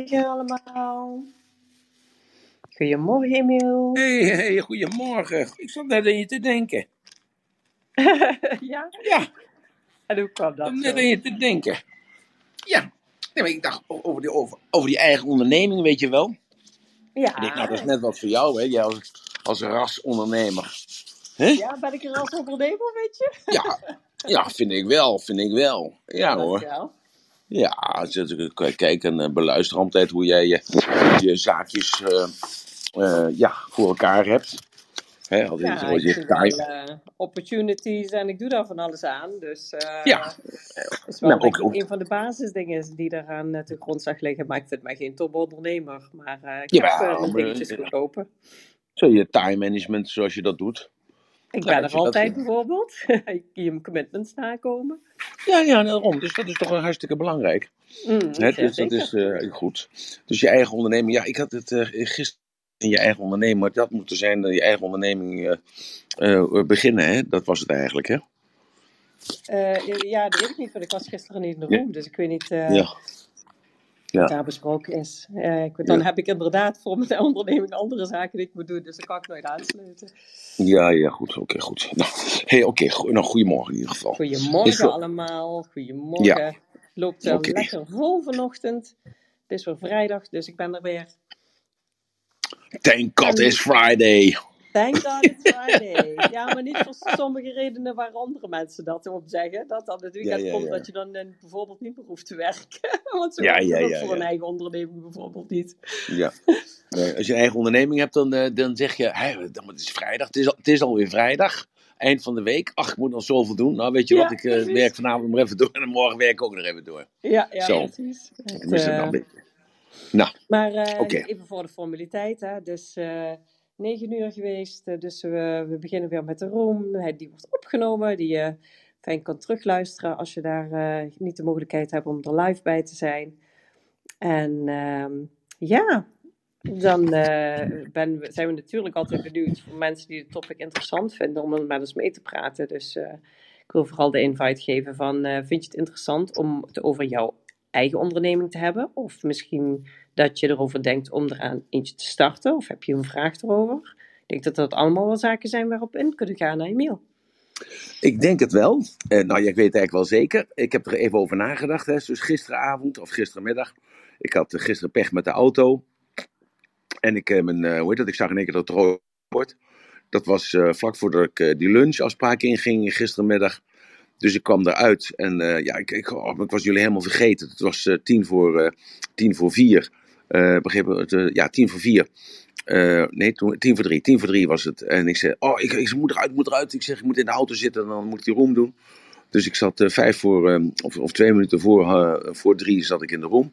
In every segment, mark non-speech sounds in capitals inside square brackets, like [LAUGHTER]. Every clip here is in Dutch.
Goedemorgen allemaal. Goedemorgen Emiel. Hey, hey, goedemorgen. Ik zat net aan je te denken. [LAUGHS] ja? Ja, En hoe kwam ik dat zat net aan je te denken. Ja, nee, maar ik dacht o- over die, over, over die eigen onderneming, weet je wel. Ik denk, nou, dat is Ja. net wat voor jou, hè. Jij als, als rasondernemer. Hè? ja, ben ik er als ondernemer, weet je? Ja, ja, vind ik wel, vind ik wel. Ja hoor. Ja, als je en eh, beluister altijd hoe jij je, je zaakjes eh, eh, ja, voor elkaar hebt. Hè, als je, Ja, je eh, opportunities en ik doe daar van alles aan. Dus eh Ja, is wel nou, ook, ook, een van de basisdingen die eraan eh, te grondslag liggen. Maar ik vind mij geen topondernemer. Maar eh, ik heb eh, jawel, mijn maar, dingetjes eh, goed lopen. zo je time management zoals je dat doet. Ik Nou, ben er je dat, altijd bijvoorbeeld. [LAUGHS] ik je commitments nakomen. Ja, ja, daarom. Dus dat is toch hartstikke belangrijk. Mm, Dus dat is eh, goed. Dus je eigen onderneming. Ja, ik had het eh, gisteren in je eigen onderneming. Maar dat moet er zijn, dat je eigen onderneming eh, beginnen. Hè? Dat was het eigenlijk, hè? Ja, dat weet ik niet, want ik was gisteren niet in de Ja. room. Dus ik weet niet Ja, ja, daar besproken is. Eh, ik, dan ja. heb ik inderdaad voor mijn onderneming andere zaken die ik moet doen. Dus dan kan ik nooit aansluiten. Ja, ja, goed. Oké, goed. [LAUGHS] Nou, hey, oké. go- nou, goedemorgen in ieder geval. Goedemorgen allemaal. Ja, Goedemorgen. Het loopt oké. lekker vol vanochtend. Het is weer vrijdag, dus ik ben er weer. Thank God En it's Friday. Thank [LAUGHS] God it's Friday. Ja, maar niet voor sommige redenen waar andere mensen dat op zeggen. Dat dan het weekend ja, komt ja. dat je dan eh, bijvoorbeeld niet meer hoeft te werken. [LAUGHS] Want zo Ja, ja, ja, voor een eigen onderneming bijvoorbeeld niet. Ja. Nee, [LAUGHS] als je een eigen onderneming hebt, dan, eh, dan zeg je, "Hé, dan- het is vrijdag, het is, al- het is alweer vrijdag, eind van de week. Ach, ik moet nog zoveel doen. Nou, weet je wat, ik eh, werk vanavond nog even door en morgen werk ik ook nog even door. Ja, ja, Zo, precies. Het, dat eh, dan? een beetje? Nou, maar eh, even voor de formaliteit. Hè. Dus eh 9 uur geweest. eh, dus we, we beginnen weer met de room. Die wordt opgenomen. Die je fijn kan terugluisteren als je daar eh, niet de mogelijkheid hebt om er live bij te zijn. En ehm, ja, dan eh, ben, zijn we natuurlijk altijd benieuwd voor mensen die het topic interessant vinden om met ons mee te praten. Dus eh, ik wil vooral de invite geven van, eh, vind je het interessant om het over jouw eigen onderneming te hebben? Of misschien dat je erover denkt om eraan eentje te starten? Of heb je een vraag erover? Ik denk dat dat allemaal wel zaken zijn waarop in kunnen gaan naar Emiel. Ik denk het wel. Eh, nou, ik weet eigenlijk wel zeker. Ik heb er even over nagedacht. Hè. Dus gisteravond of gistermiddag. Ik had eh, gisteren pech met de auto. En ik, eh, mijn, eh, hoe heet dat? ik zag in één keer dat het rood wordt. Dat was vlak voordat ik die lunchafspraak inging gistermiddag. Dus ik kwam eruit en eh, ja, ik, ik, oh, ik was jullie helemaal vergeten. Het was eh, tien, voor, eh, tien voor vier. Begrepen ja, tien voor vier. Nee, toen, tien voor drie. Tien voor drie was het. En ik zei, oh, ik, ik moet eruit, ik moet eruit. Ik zeg, ik moet in de auto zitten en dan moet ik die room doen. Dus ik zat vijf voor, of, of twee minuten voor, voor drie zat ik in de room.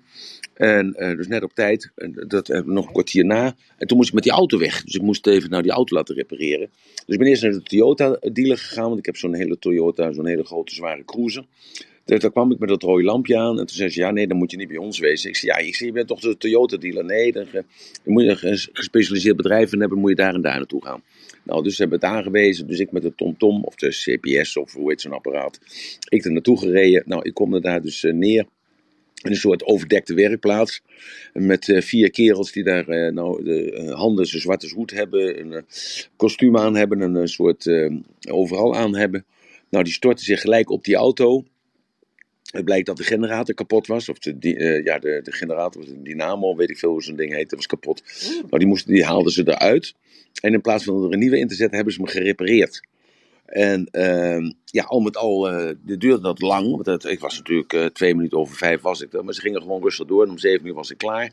En eh, dus net op tijd, dat, eh, nog een kwartier na. En toen moest ik met die auto weg. Dus ik moest even nou die auto laten repareren. Dus ik ben eerst naar de Toyota dealer gegaan, want ik heb zo'n hele Toyota, zo'n hele grote zware cruiser. Daar kwam ik met dat rode lampje aan. En toen zei ze, ja nee, dan moet je niet bij ons wezen. Ik zei, ja, ik zei, je bent toch de Toyota dealer? Nee, dan, eh, moet je een gespecialiseerd bedrijf in hebben, moet je daar en daar naartoe gaan. Nou, dus ze hebben het aangewezen. Dus ik met de TomTom, of de CPS, of hoe heet zo'n apparaat. Ik er naartoe gereden. Nou, ik kom er daar dus eh, neer. Een soort overdekte werkplaats. Met eh, vier kerels die daar eh, nou, de eh, handen zo zwart als hoed hebben. Een kostuum aan hebben. En een soort overal aan hebben. Nou, die stortten zich gelijk op die auto. Het blijkt dat de generator kapot was. Of de, die, ja, de, de generator, de dynamo, weet ik veel hoe zo'n ding heet, was kapot. Nou, die, moesten, die haalden ze eruit. En in plaats van er een nieuwe in te zetten, hebben ze hem gerepareerd. En ehm, ja, al met al, dit duurde dat lang. Want ik was natuurlijk eh, twee minuten over vijf was ik er. Maar ze gingen gewoon rustig door. En om zeven uur was ik klaar.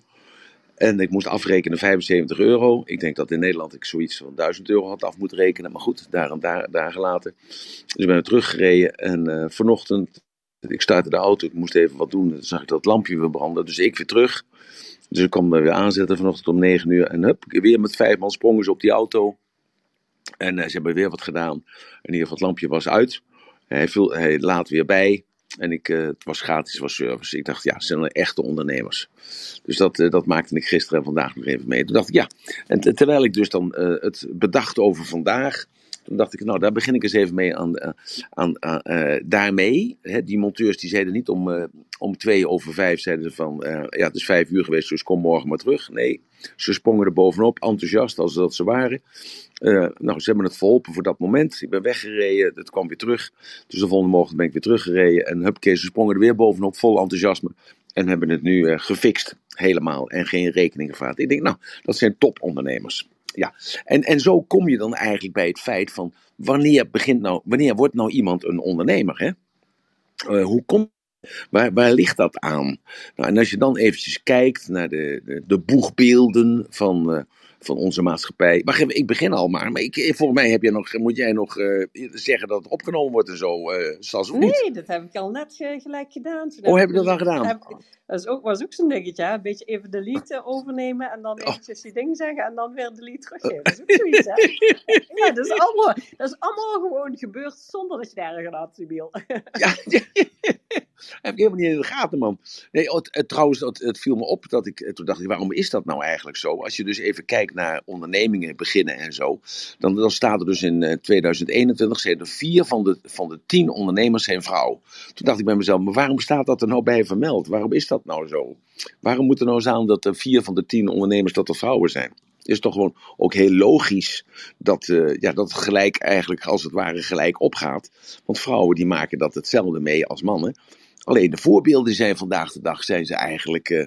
En ik moest afrekenen 75 euro. Ik denk dat in Nederland ik zoiets van 1000 euro had af moeten rekenen. Maar goed, daar en daar, daar gelaten. Dus ik ben teruggereden. En eh, vanochtend, ik startte de auto. Ik moest even wat doen. Toen zag ik dat het lampje weer branden. Dus ik weer terug. Dus ik kwam er weer aanzetten vanochtend om 9 uur. En hup, weer met vijf man sprongen ze op die auto. En eh, ze hebben weer wat gedaan. In ieder geval, het lampje was uit. Hij, viel, hij laat weer bij. En ik, eh, het was gratis, het was service. Ik dacht, ja, ze zijn echte ondernemers. Dus dat, eh, dat maakte ik gisteren en vandaag nog even mee. Toen dacht ik, ja. En te- terwijl ik dus dan het bedacht over vandaag. Toen dacht ik, nou, daar begin ik eens even mee aan, eh, aan, aan eh, daarmee. Hè, die monteurs die zeiden niet om, om twee over vijf, zeiden ze van, ja, het is vijf uur geweest, dus kom morgen maar terug. Nee, ze sprongen er bovenop, enthousiast als dat ze waren. nou, ze hebben het verholpen voor dat moment. Ik ben weggereden, het kwam weer terug. Dus de volgende morgen ben ik weer teruggereden. En hupke, ze sprongen er weer bovenop, vol enthousiasme. En hebben het nu gefixt, helemaal. En geen rekening gevraagd. Ik denk, nou, dat zijn topondernemers ja. En, en zo kom je dan eigenlijk bij het feit van wanneer, begint nou, wanneer wordt nou iemand een ondernemer? Hè? Uh, hoe komt Waar, waar ligt dat aan? Nou, en als je dan eventjes kijkt naar de, de, de boegbeelden van, uh, van onze maatschappij. Maar ik begin al maar. Maar ik, volgens mij heb je nog, moet jij nog uh, zeggen dat het opgenomen wordt en zo, uh, Sas, of Nee, dat heb ik al net gelijk gedaan. Toen oh, heb je dat dan gedaan? Heb, dat is ook, was ook zo'n dingetje, een beetje even de lied overnemen en dan oh. eventjes die ding zeggen en dan weer de lied teruggeven. Dat is ook zoiets, hè? [LAUGHS] ja, dat is, allemaal, dat is allemaal gewoon gebeurd zonder dat je daar een had, Sibiel. ja, [LAUGHS] heb ik helemaal niet in de gaten, man. Nee, trouwens, het, het, viel me op dat ik, eh, toen dacht ik, waarom is dat nou eigenlijk zo? Als je dus even kijkt naar ondernemingen beginnen en zo, dan, dan staat er dus in 2021, zijn er vier van de, van de tien ondernemers zijn vrouw. Toen dacht ik bij mezelf, maar waarom staat dat er nou bij vermeld? Waarom is dat nou zo? Waarom moet er nou staan dat er vier van de tien ondernemers dat er vrouwen zijn? is toch gewoon ook heel logisch dat, uh, ja, dat het gelijk eigenlijk als het ware gelijk opgaat. Want vrouwen die maken dat hetzelfde mee als mannen. Alleen de voorbeelden zijn vandaag de dag zijn ze eigenlijk uh,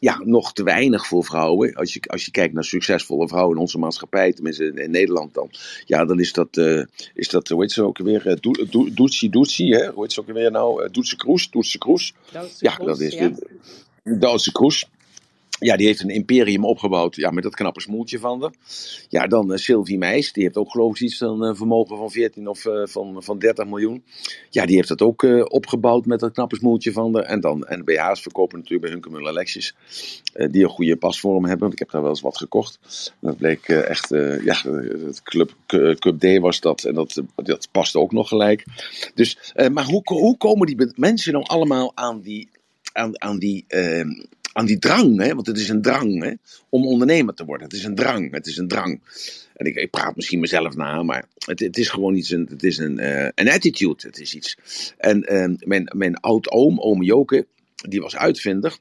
ja, nog te weinig voor vrouwen. Als je, als je kijkt naar succesvolle vrouwen in onze maatschappij, tenminste in, Nederland dan. Ja, dan is dat, uh, is dat hoe heet ze ook weer? Uh, Doetsie Doetsie, hè? Hoe heet ze ook weer nou? Uh, Doetse Kroes, Doetse Kroes. Ja, dat is ja. De Duitse Kroes. Ja, die heeft een imperium opgebouwd ja, met dat knappe smoeltje van haar. Ja, dan uh, Sylvie Meis, die heeft ook geloof ik iets van een vermogen van 14 of uh, van, van 30 miljoen. Ja, die heeft dat ook opgebouwd met dat knappe smoeltje van haar. En dan en verkopen natuurlijk bij Hunkemuller Lexus. die een goede pasvorm hebben, want ik heb daar wel eens wat gekocht. Dat bleek echt, ja, het Club, Club D was dat. En dat, dat paste ook nog gelijk. Dus, maar hoe, hoe komen die mensen nou allemaal aan die, aan, aan die ehm, aan die drang, hè, want het is een drang hè, om ondernemer te worden. Het is een drang, het is een drang. En ik, ik praat misschien mezelf na, maar het, het is gewoon iets, het is een, uh, een attitude, het is iets. En uh, mijn, mijn oud-oom, oom Joke, die was uitvinder.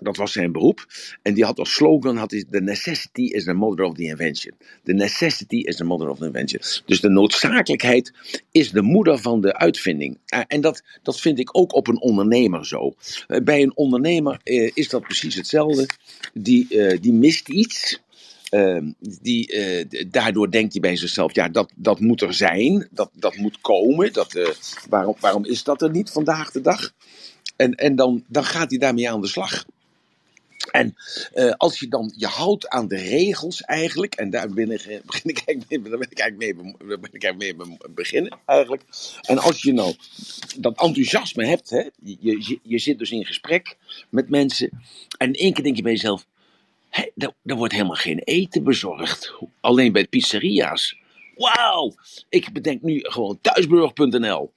Dat was zijn beroep. En die had als slogan: had hij, The necessity is the mother of the invention. The necessity is the mother of the invention. Dus de noodzakelijkheid is de moeder van de uitvinding. Uh, en dat, dat vind ik ook op een ondernemer zo. Uh, bij een ondernemer uh, is dat precies hetzelfde. Die, die mist iets. Ehm, die, daardoor denkt hij bij zichzelf, ja, dat, dat moet er zijn, dat, dat moet komen. Dat, waarom, waarom is dat er niet vandaag de dag? En, en dan, dan gaat hij daarmee aan de slag. En uh, als je dan je houdt aan de regels eigenlijk, en daar begin ik, [LAUGHS] begin ik eigenlijk mee, daar ben ik eigenlijk mee, ben ik eigenlijk mee beginnen eigenlijk. En als je nou dat enthousiasme hebt, hè, je, je, zit dus in gesprek met mensen, en in één keer denk je bij jezelf, hé, er, er wordt helemaal geen eten bezorgd, alleen bij pizzeria's. Wauw, ik bedenk nu gewoon thuisburg.nl.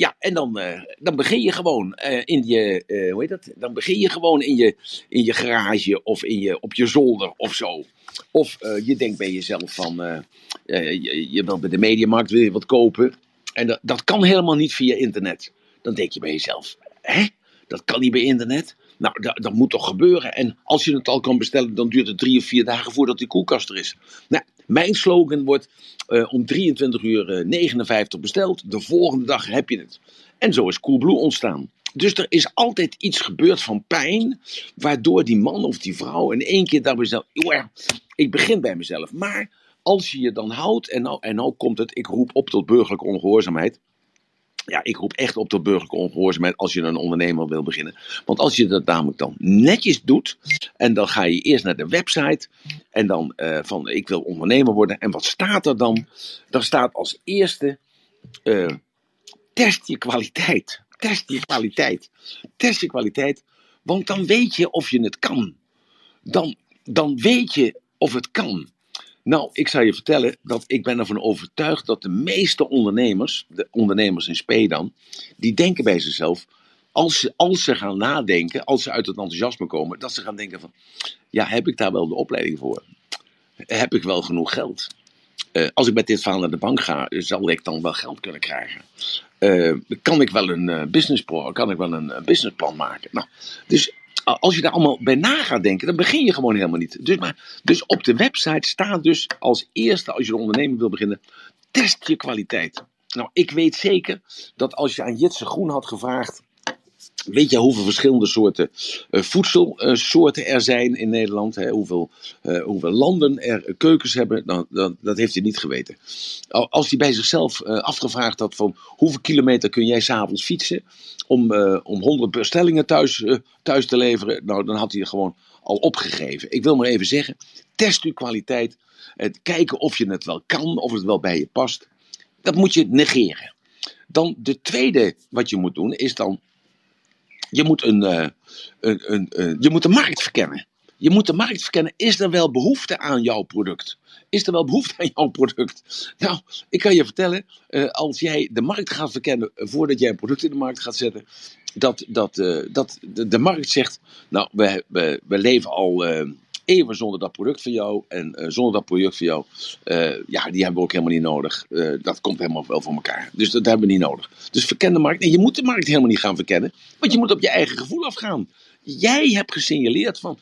Ja, en dan, uh, dan begin je gewoon uh, in je, uh, hoe heet dat? Dan begin je gewoon in je, in je garage of in je, op je zolder of zo. Of je denkt bij jezelf van, je, je wilt bij de mediamarkt wil je wat kopen. En dat, dat kan helemaal niet via internet. Dan denk je bij jezelf, hè? Dat kan niet bij internet? Nou, dat, dat, moet toch gebeuren? En als je het al kan bestellen, dan duurt het drie of vier dagen voordat die koelkast er is. Nou, mijn slogan wordt uh, om 23 uur 59 eh, besteld. De volgende dag heb je het. En zo is Coolblue ontstaan. Dus er is altijd iets gebeurd van pijn, waardoor die man of die vrouw in één keer daarbij zegt, ik begin bij mezelf. Maar als je je dan houdt, en nou, en nou komt het, ik roep op tot burgerlijke ongehoorzaamheid ja, ik roep echt op tot burgerlijke ongehoorzaamheid als je een ondernemer wil beginnen. Want als je dat namelijk dan netjes doet, en dan ga je eerst naar de website, en dan uh, van ik wil ondernemer worden. En wat staat er dan? Dan staat als eerste, uh, test je kwaliteit. Test je kwaliteit. Test je kwaliteit, want dan weet je of je het kan. Dan, dan weet je of het kan. Nou, ik zou je vertellen dat ik ben ervan overtuigd dat de meeste ondernemers, de ondernemers in SP dan, die denken bij zichzelf, als ze, als ze gaan nadenken, als ze uit het enthousiasme komen, dat ze gaan denken van, ja, heb ik daar wel de opleiding voor? Heb ik wel genoeg geld? eh, als ik met dit verhaal naar de bank ga, zal ik dan wel geld kunnen krijgen. Eh, kan ik wel een uh, business pro, kan ik wel een, businessplan maken. Nou, dus als je daar allemaal bij na gaat denken, dan begin je gewoon helemaal niet. Dus, maar, dus op de website staat dus als eerste, als je een onderneming wil beginnen, test je kwaliteit. Nou, ik weet zeker dat als je aan Jitse Groen had gevraagd. Weet je hoeveel verschillende soorten uh, voedselsoorten er zijn in Nederland? Hè? Hoeveel, uh, hoeveel landen er keukens hebben? Nou, dat, dat heeft hij niet geweten. Als hij bij zichzelf uh, afgevraagd had van hoeveel kilometer kun jij s'avonds fietsen om, om 100 bestellingen thuis, thuis te leveren, nou, dan had hij gewoon al opgegeven. Ik wil maar even zeggen, test uw kwaliteit. Kijken of je het wel kan, of het wel bij je past. Dat moet je negeren. Dan de tweede wat je moet doen is dan, je moet, een, uh, een, een, een, je moet de markt verkennen. Je moet de markt verkennen. Is er wel behoefte aan jouw product? Is er wel behoefte aan jouw product? Nou, ik kan je vertellen, uh, als jij de markt gaat verkennen voordat jij een product in de markt gaat zetten, dat, dat, dat de, de, markt zegt, nou, we, we, we leven al eeuwen zonder dat product van jou. En uh, zonder dat product van jou, uh, ja, die hebben we ook helemaal niet nodig. Uh, dat komt helemaal wel voor elkaar. Dus dat hebben we niet nodig. Dus verken de markt. Nee, je moet de markt helemaal niet gaan verkennen. Want je moet op je eigen gevoel afgaan. Jij hebt gesignaleerd van,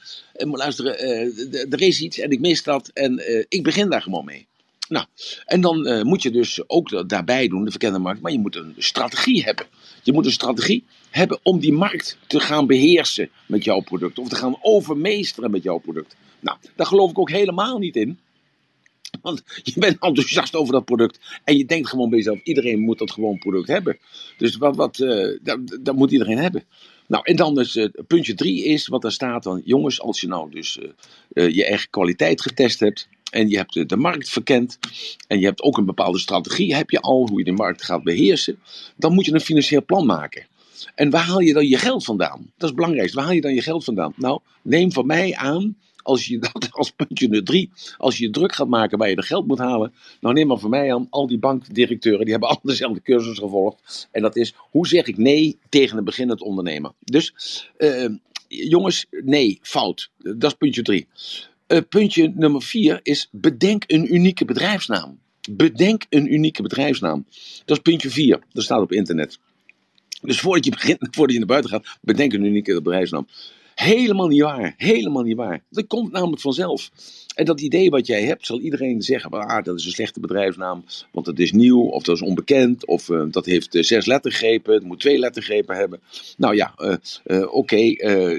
er is iets en ik mis dat. En ik begin daar gewoon mee. Nou, en dan moet je dus ook daarbij doen, de verkende markt, maar je moet een strategie hebben. Je moet een strategie hebben om die markt te gaan beheersen met jouw product. Of te gaan overmeesteren met jouw product. Nou, daar geloof ik ook helemaal niet in. Want je bent enthousiast over dat product. En je denkt gewoon bij jezelf: iedereen moet dat gewoon product hebben. Dus wat, wat, uh, dat, dat, moet iedereen hebben. Nou, en dan dus uh, puntje drie is wat daar staat dan. Jongens, als je nou dus uh, je eigen kwaliteit getest hebt. En je hebt de markt verkend. En je hebt ook een bepaalde strategie. Heb je al hoe je de markt gaat beheersen. Dan moet je een financieel plan maken. En waar haal je dan je geld vandaan? Dat is het belangrijkste. Waar haal je dan je geld vandaan? Nou, neem van mij aan, als je [LAUGHS] dat als puntje nummer drie, als je druk gaat maken waar je de geld moet halen, nou neem maar van mij aan, al die bankdirecteuren, die hebben [LAUGHS] allemaal dezelfde cursus gevolgd. En dat is, hoe zeg ik nee tegen een beginnend ondernemer? Dus, uh, jongens, nee, fout. Dat is puntje drie. Uh, puntje nummer vier is, bedenk een unieke bedrijfsnaam. Bedenk een unieke bedrijfsnaam. Dat is puntje vier. Dat staat op internet. Dus voordat je begint, [LAUGHS] voordat je naar buiten gaat, bedenk een unieke bedrijfsnaam. Helemaal niet waar. Helemaal niet waar. Dat komt namelijk vanzelf. En dat idee wat jij hebt, zal iedereen zeggen: ah, dat is een slechte bedrijfsnaam, want het is nieuw, of dat is onbekend, of uh, dat heeft uh, zes lettergrepen, het moet twee lettergrepen hebben. Nou ja, uh, oké.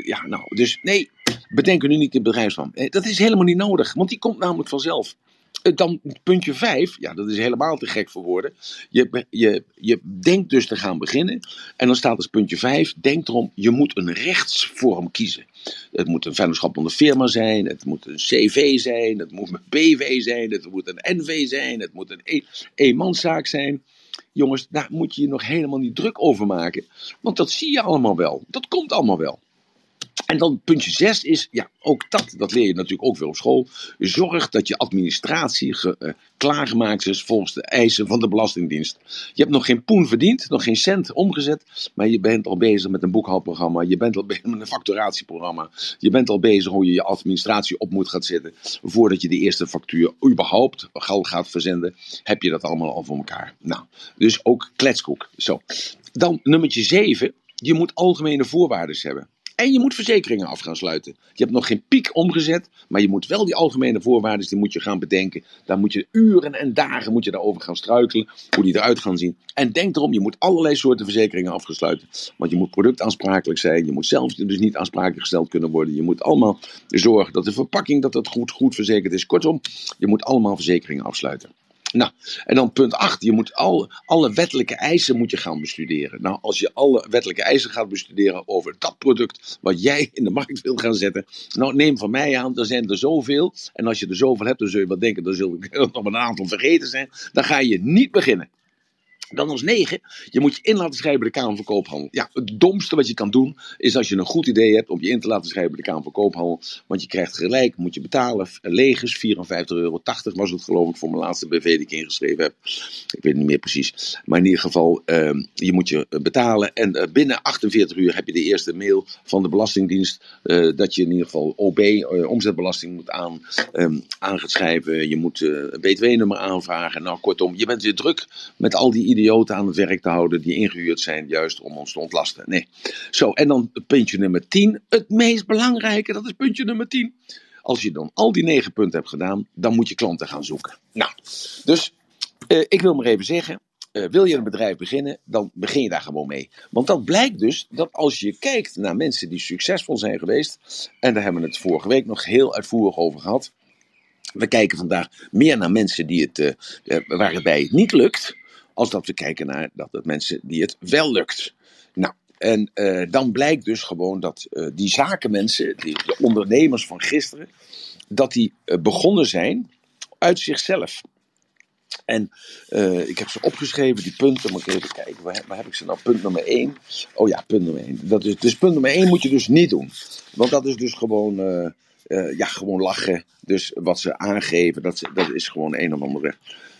Ja, nou, dus nee, bedenk een unieke bedrijfsnaam. dat is helemaal niet nodig, want die komt namelijk vanzelf. Eh, dan puntje 5, ja, dat is helemaal te gek voor woorden. Je, je, je denkt dus te gaan beginnen. En dan staat als puntje 5, denk erom, je moet een rechtsvorm kiezen. Het moet een vennootschap onder firma zijn, het moet een CV zijn, het moet een BV zijn, het moet een NV zijn, het moet een e-, eenmanszaak zijn. Jongens, daar moet je je nog helemaal niet druk over maken. Want dat zie je allemaal wel. Dat komt allemaal wel. En dan puntje 6 is, ja, ook dat, dat leer je natuurlijk ook weer op school. Zorg dat je administratie ge, uh, klaargemaakt is volgens de eisen van de Belastingdienst. Je hebt nog geen poen verdiend, nog geen cent omgezet, maar je bent al bezig met een boekhoudprogramma. Je bent al bezig [LAUGHS] met een facturatieprogramma. Je bent al bezig hoe je je administratie op moet gaan zetten. Voordat je de eerste factuur überhaupt gaat verzenden, heb je dat allemaal al voor elkaar. Nou, dus ook kletskoek. Zo. Dan nummertje 7. Je moet algemene voorwaarden hebben. En je moet verzekeringen af gaan sluiten. Je hebt nog geen piek omgezet, maar je moet wel die algemene voorwaarden, die moet je gaan bedenken. Daar moet je uren en dagen moet je daarover gaan struikelen, hoe die eruit gaan zien. En denk erom, je moet allerlei soorten verzekeringen afgesluiten. Want je moet productaansprakelijk zijn, je moet zelf dus niet aansprakelijk gesteld kunnen worden. Je moet allemaal zorgen dat de verpakking dat dat goed, goed verzekerd is. Kortom, je moet allemaal verzekeringen afsluiten. Nou, en dan punt 8. Je moet al, alle wettelijke eisen moet je gaan bestuderen. Nou, als je alle wettelijke eisen gaat bestuderen over dat product wat jij in de markt wil gaan zetten. Nou, neem van mij aan, er zijn er zoveel. En als je er zoveel hebt, dan zul je wel denken, er zullen [LAUGHS] nog een aantal vergeten zijn. Dan ga je niet beginnen. Dan als negen, je moet je in laten schrijven bij de Kamer van Koophandel. Ja, het domste wat je kan doen, is als je een goed idee hebt om je in te laten schrijven bij de Kamer van Koophandel. Want je krijgt gelijk, moet je betalen, legers, 54,80 euro was het geloof ik voor mijn laatste BV die ik ingeschreven heb. Ik weet niet meer precies. Maar in ieder geval, uh, je moet je betalen. En uh, binnen 48 uur heb je de eerste mail van de Belastingdienst. Dat je in ieder geval OB, omzetbelasting moet aan, um, schrijven. Je moet een BTW-nummer aanvragen. Nou, kortom, je bent weer druk met al die idioten aan het werk te houden die ingehuurd zijn juist om ons te ontlasten. Nee. Zo, en dan puntje nummer 10. Het meest belangrijke, dat is puntje nummer 10. Als je dan al die negen punten hebt gedaan, dan moet je klanten gaan zoeken. Nou, dus uh, ik wil maar even zeggen. Uh, wil je een bedrijf beginnen, dan begin je daar gewoon mee. Want dat blijkt dus dat als je kijkt naar mensen die succesvol zijn geweest, en daar hebben we het vorige week nog heel uitvoerig over gehad. We kijken vandaag meer naar mensen die het, uh, waar het bij niet lukt als dat we kijken naar dat het mensen die het wel lukt. Nou, en uh, dan blijkt dus gewoon dat uh, die zakenmensen, die, de ondernemers van gisteren, dat die uh, begonnen zijn uit zichzelf. En ik heb ze opgeschreven, die punten. Moet ik even kijken, waar, heb ik ze nou? Punt nummer 1. Oh ja, punt nummer 1. Dat dus punt nummer 1 moet je dus niet doen. Want dat is dus gewoon, ja, gewoon lachen. Dus wat ze aangeven, dat, dat is gewoon een of andere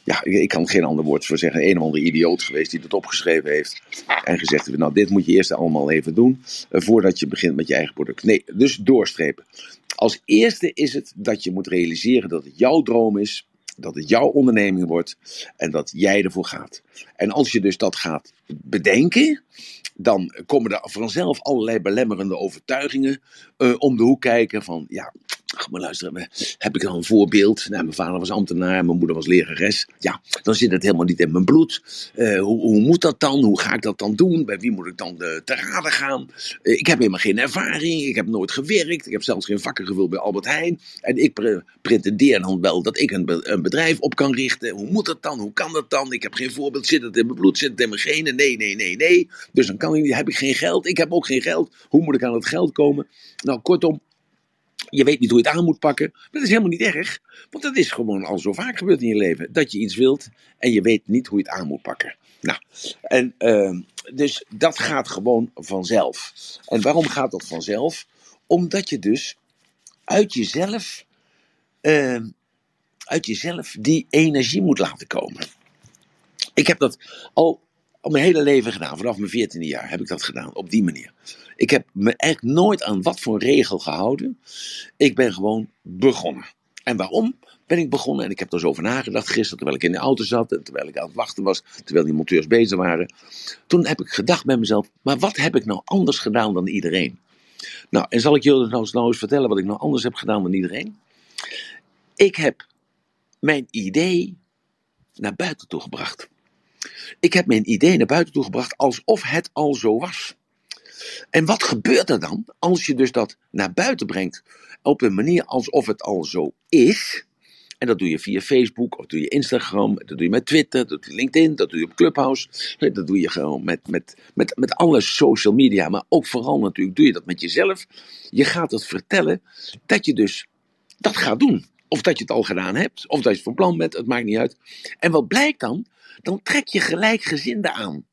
ja, ik kan geen ander woord voor zeggen, een of andere idioot geweest die dat opgeschreven heeft. En gezegd heeft, nou dit moet je eerst allemaal even doen, uh, voordat je begint met je eigen product. Nee, dus doorstrepen. Als eerste is het dat je moet realiseren dat het jouw droom is, dat het jouw onderneming wordt en dat jij ervoor gaat. En als je dus dat gaat bedenken, dan komen er vanzelf allerlei belemmerende overtuigingen uh, om de hoek kijken van, ja, maar luister, heb ik al een voorbeeld? Nou, mijn vader was ambtenaar, mijn moeder was lerares. Ja, dan zit het helemaal niet in mijn bloed. Uh, hoe, hoe, moet dat dan? Hoe ga ik dat dan doen? Bij wie moet ik dan uh, te raden gaan? Ik heb helemaal geen ervaring. Ik heb nooit gewerkt. Ik heb zelfs geen vakken gevuld bij Albert Heijn. En ik pre pretendeer dan wel dat ik een, bedrijf op kan richten. Hoe moet dat dan? Hoe kan dat dan? Ik heb geen voorbeeld. Zit het in mijn bloed? Zit het in mijn genen? Nee, nee, nee, nee. Dus dan kan ik, heb ik geen geld. Ik heb ook geen geld. Hoe moet ik aan het geld komen? Nou, kortom, je weet niet hoe je het aan moet pakken. Dat is helemaal niet erg. Want dat is gewoon al zo vaak gebeurd in je leven. Dat je iets wilt en je weet niet hoe je het aan moet pakken. Nou, en uh, dus dat gaat gewoon vanzelf. En waarom gaat dat vanzelf? Omdat je dus uit jezelf, uh, uit jezelf die energie moet laten komen. Ik heb dat al, al mijn hele leven gedaan. Vanaf mijn veertiende jaar heb ik dat gedaan. Op die manier. Ik heb me eigenlijk nooit aan wat voor regel gehouden. Ik ben gewoon begonnen. En waarom ben ik begonnen? En ik heb er zo over nagedacht gisteren, terwijl ik in de auto zat en terwijl ik aan het wachten was, terwijl die monteurs bezig waren. Toen heb ik gedacht bij mezelf, maar wat heb ik nou anders gedaan dan iedereen? Nou, en zal ik jullie nou, nou eens vertellen wat ik nou anders heb gedaan dan iedereen? Ik heb mijn idee naar buiten toe gebracht. Ik heb mijn idee naar buiten toe gebracht alsof het al zo was. En wat gebeurt er dan als je dus dat naar buiten brengt op een manier alsof het al zo is? En dat doe je via Facebook, of doe je Instagram, dat doe je met Twitter, dat doe je LinkedIn, dat doe je op Clubhouse. Dat doe je gewoon met, met, met, met alle social media, maar ook vooral natuurlijk doe je dat met jezelf. Je gaat het vertellen dat je dus dat gaat doen. Of dat je het al gedaan hebt, of dat je van plan bent, het maakt niet uit. En wat blijkt dan? Dan trek je gelijkgezinden aan.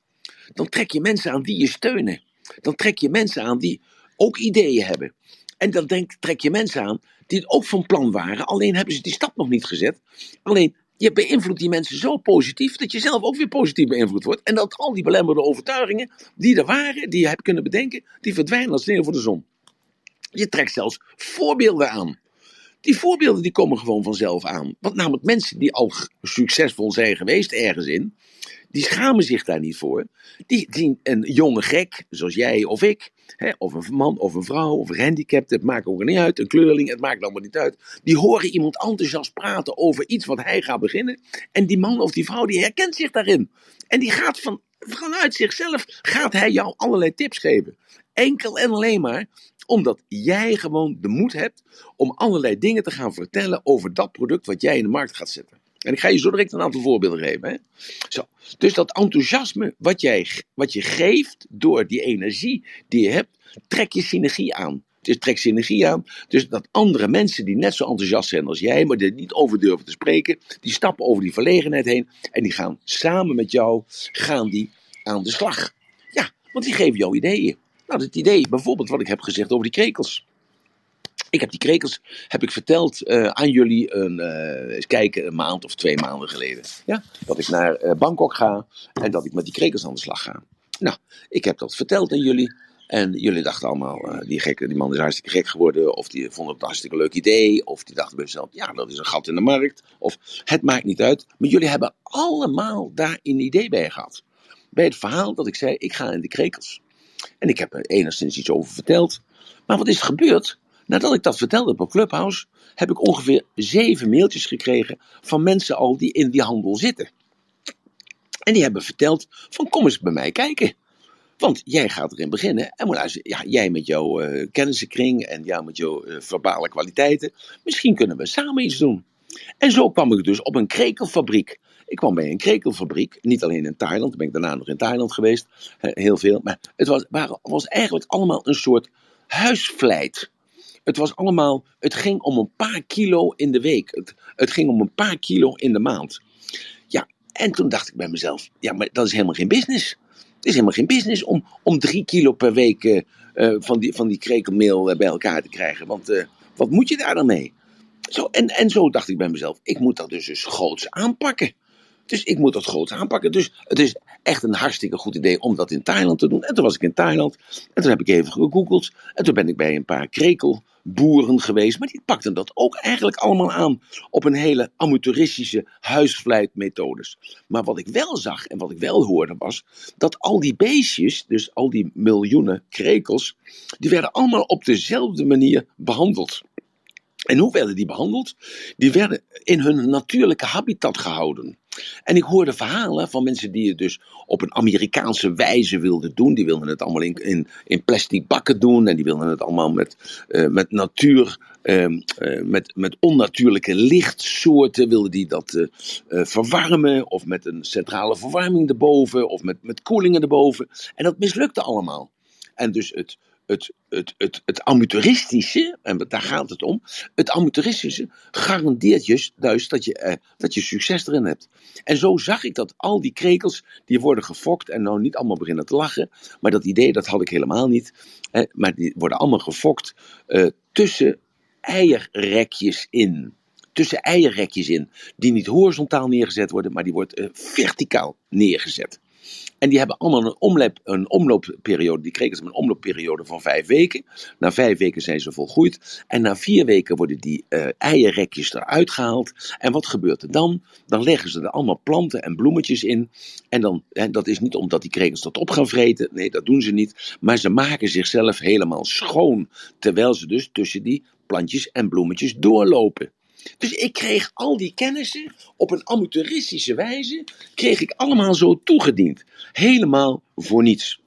Dan trek je mensen aan die je steunen dan trek je mensen aan die ook ideeën hebben. En dan denk, trek je mensen aan die het ook van plan waren, alleen hebben ze die stap nog niet gezet. Alleen je beïnvloedt die mensen zo positief dat je zelf ook weer positief beïnvloed wordt. En dat al die belemmerde overtuigingen die er waren, die je hebt kunnen bedenken, die verdwijnen als sneeuw voor de zon. Je trekt zelfs voorbeelden aan. Die voorbeelden die komen gewoon vanzelf aan. Want namelijk mensen die al succesvol zijn geweest ergens in, die schamen zich daar niet voor. Die zien een jonge gek, zoals jij of ik, hè, of een man of een vrouw of een gehandicapt, het maakt ook niet uit, een kleurling, het maakt allemaal niet uit. Die horen iemand enthousiast praten over iets wat hij gaat beginnen. En die man of die vrouw die herkent zich daarin. En die gaat van, vanuit zichzelf, gaat hij jou allerlei tips geven. Enkel en alleen maar omdat jij gewoon de moed hebt om allerlei dingen te gaan vertellen over dat product wat jij in de markt gaat zetten. En ik ga je zo direct een aantal voorbeelden geven. Hè? Zo. Dus dat enthousiasme wat, jij, wat je geeft door die energie die je hebt, trek je synergie aan. Het trekt synergie aan. Dus dat andere mensen die net zo enthousiast zijn als jij, maar die niet over durven te spreken, die stappen over die verlegenheid heen en die gaan samen met jou gaan die aan de slag. Ja, want die geven jou ideeën. Nou, het idee, bijvoorbeeld wat ik heb gezegd over die krekels. Ik heb die krekels heb ik verteld uh, aan jullie een, uh, eens kijken, een maand of twee maanden geleden. Ja? Dat ik naar uh, Bangkok ga en dat ik met die krekels aan de slag ga. Nou, ik heb dat verteld aan jullie. En jullie dachten allemaal, die, gekke, die man is hartstikke gek geworden. Of die vonden het een hartstikke leuk idee. Of die dachten bij zichzelf, ja, dat is een gat in de markt. Of het maakt niet uit. Maar jullie hebben allemaal daar een idee bij gehad. Bij het verhaal dat ik zei, ik ga in de krekels. En ik heb er enigszins iets over verteld. Maar wat is er gebeurd? Nadat ik dat vertelde op Clubhouse, heb ik ongeveer zeven mailtjes gekregen van mensen al die in die handel zitten. En die hebben verteld van kom eens bij mij kijken. Want jij gaat erin beginnen. En moet ja, jij met jouw uh, kennissenkring en jou met jouw uh, verbale kwaliteiten. Misschien kunnen we samen iets doen. En zo kwam ik dus op een krekelfabriek. Ik kwam bij een krekelfabriek, niet alleen in Thailand, ben ik daarna nog in Thailand geweest, heel veel. Maar het was, was eigenlijk allemaal een soort huisvleit. Het was allemaal, het ging om een paar kilo in de week. Het, het ging om een paar kilo in de maand. Ja, en toen dacht ik bij mezelf, ja, maar dat is helemaal geen business. Het is helemaal geen business om, om drie kilo per week uh, van, die, van die krekelmeel uh, bij elkaar te krijgen. Want wat moet je daar dan mee? Zo, en, en zo dacht ik bij mezelf, ik moet dat dus, dus groots aanpakken. Dus ik moet dat groots aanpakken. Dus het is echt een hartstikke goed idee om dat in Thailand te doen. En toen was ik in Thailand. En toen heb ik even gegoogeld. En toen ben ik bij een paar krekelboeren geweest. Maar die pakten dat ook eigenlijk allemaal aan. Op een hele amateuristische huisvlijtmethodes. Maar wat ik wel zag en wat ik wel hoorde was. Dat al die beestjes, dus al die miljoenen krekels. Die werden allemaal op dezelfde manier behandeld. En hoe werden die behandeld? Die werden in hun natuurlijke habitat gehouden. En ik hoorde verhalen van mensen die het dus op een Amerikaanse wijze wilden doen. Die wilden het allemaal in, in, plastic bakken doen. En die wilden het allemaal met, uh, met natuur, uh, uh, met, met onnatuurlijke lichtsoorten. Wilden die dat uh, verwarmen. Of met een centrale verwarming erboven. Of met, met koelingen erboven. En dat mislukte allemaal. En dus het, het, het, het, het amateuristische, en daar gaat het om, het amateuristische garandeert je juist dat je, eh, dat je succes erin hebt. En zo zag ik dat al die krekels, die worden gefokt en nou niet allemaal beginnen te lachen, maar dat idee dat had ik helemaal niet. Eh, maar die worden allemaal gefokt eh, tussen eierrekjes in. Tussen eierrekjes in, die niet horizontaal neergezet worden, maar die wordt uh, verticaal neergezet. En die hebben allemaal een, een omloopperiode. Die kregen ze een omloopperiode van vijf weken. Na vijf weken zijn ze volgroeid. En na vier weken worden die uh, eierrekjes eruit gehaald. En wat gebeurt er dan? Dan leggen ze er allemaal planten en bloemetjes in. En dan, hè, dat is niet omdat die krekels dat op gaan vreten. Nee, dat doen ze niet. Maar ze maken zichzelf helemaal schoon. Terwijl ze dus tussen die plantjes en bloemetjes doorlopen. Dus ik kreeg al die kennissen op een amateuristische wijze, kreeg ik allemaal zo toegediend. Helemaal voor niets.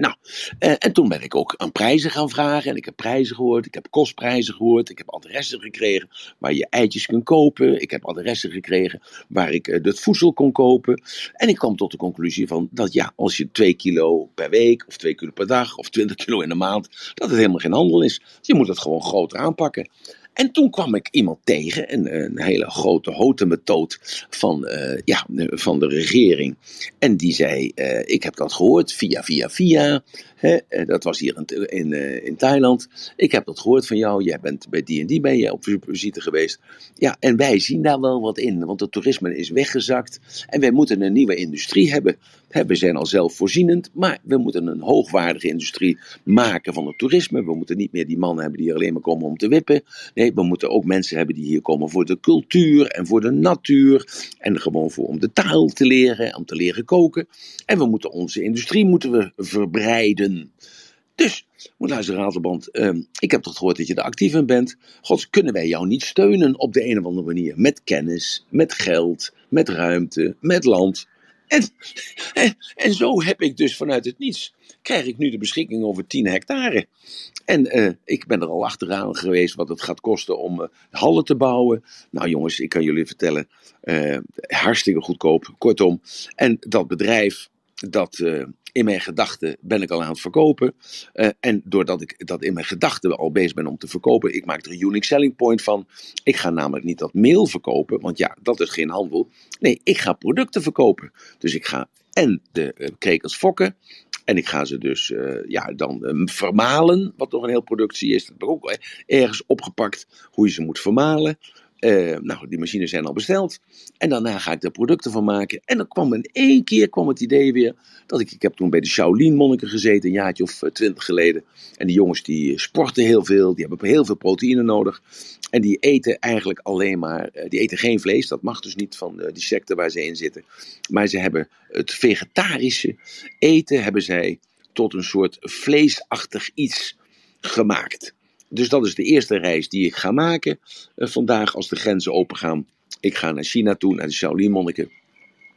Nou, eh, en toen ben ik ook aan prijzen gaan vragen. En ik heb prijzen gehoord, ik heb kostprijzen gehoord. Ik heb adressen gekregen waar je eitjes kunt kopen. Ik heb adressen gekregen waar ik uh, het voedsel kon kopen. En ik kwam tot de conclusie van dat ja, als je 2 kilo per week, of 2 kilo per dag, of 20 kilo in de maand, dat het helemaal geen handel is. Je moet het gewoon groter aanpakken. En toen kwam ik iemand tegen, een, een hele grote hotemetoot van, uh, ja, van de regering. En die zei, uh, ik heb dat gehoord via, via, via. Hè, dat was hier in, in, uh, in Thailand. Ik heb dat gehoord van jou. Jij bent bij die en die ben je op visite geweest. Ja, en wij zien daar wel wat in. Want het toerisme is weggezakt. En wij moeten een nieuwe industrie hebben. We zijn al zelfvoorzienend, maar we moeten een hoogwaardige industrie maken van het toerisme. We moeten niet meer die mannen hebben die alleen maar komen om te wippen. Nee, we moeten ook mensen hebben die hier komen voor de cultuur en voor de natuur. En gewoon voor om de taal te leren, om te leren koken. En we moeten onze industrie moeten we verbreiden. Dus, moet luisteren, Ratelband, uh, ik heb toch gehoord dat je er actief in bent. God, kunnen wij jou niet steunen op de een of andere manier? Met kennis, met geld, met ruimte, met land. En, en, zo heb ik dus vanuit het niets, krijg ik nu de beschikking over 10 hectare. En uh, ik ben er al achteraan geweest wat het gaat kosten om uh, hallen te bouwen. Nou jongens, ik kan jullie vertellen, uh, hartstikke goedkoop, kortom. En dat bedrijf, dat, in mijn gedachten ben ik al aan het verkopen. Uh, en doordat ik dat in mijn gedachten al bezig ben om te verkopen, ik maak er een unique selling point van. Ik ga namelijk niet dat mail verkopen, want ja, dat is geen handel. Nee, ik ga producten verkopen. Dus ik ga en de uh, fokken. En ik ga ze dus uh, ja, dan vermalen, wat nog een heel productie is. Dat heb ik ook ergens opgepakt, hoe je ze moet vermalen. Uh, nou, die machines zijn al besteld. En daarna ga ik er producten van maken. En dan kwam in één keer kwam het idee weer. Dat ik, ik heb toen bij de Shaolin monniken gezeten, een jaartje of twintig geleden. En die jongens die sporten heel veel. Die hebben heel veel proteïne nodig. En die eten eigenlijk alleen maar, die eten geen vlees. Dat mag dus niet van die secte waar ze in zitten. Maar ze hebben het vegetarische eten hebben zij tot een soort vleesachtig iets gemaakt. Dus dat is de eerste reis die ik ga maken uh, vandaag als de grenzen open gaan. Ik ga naar China toe, naar de Shaolin monniken.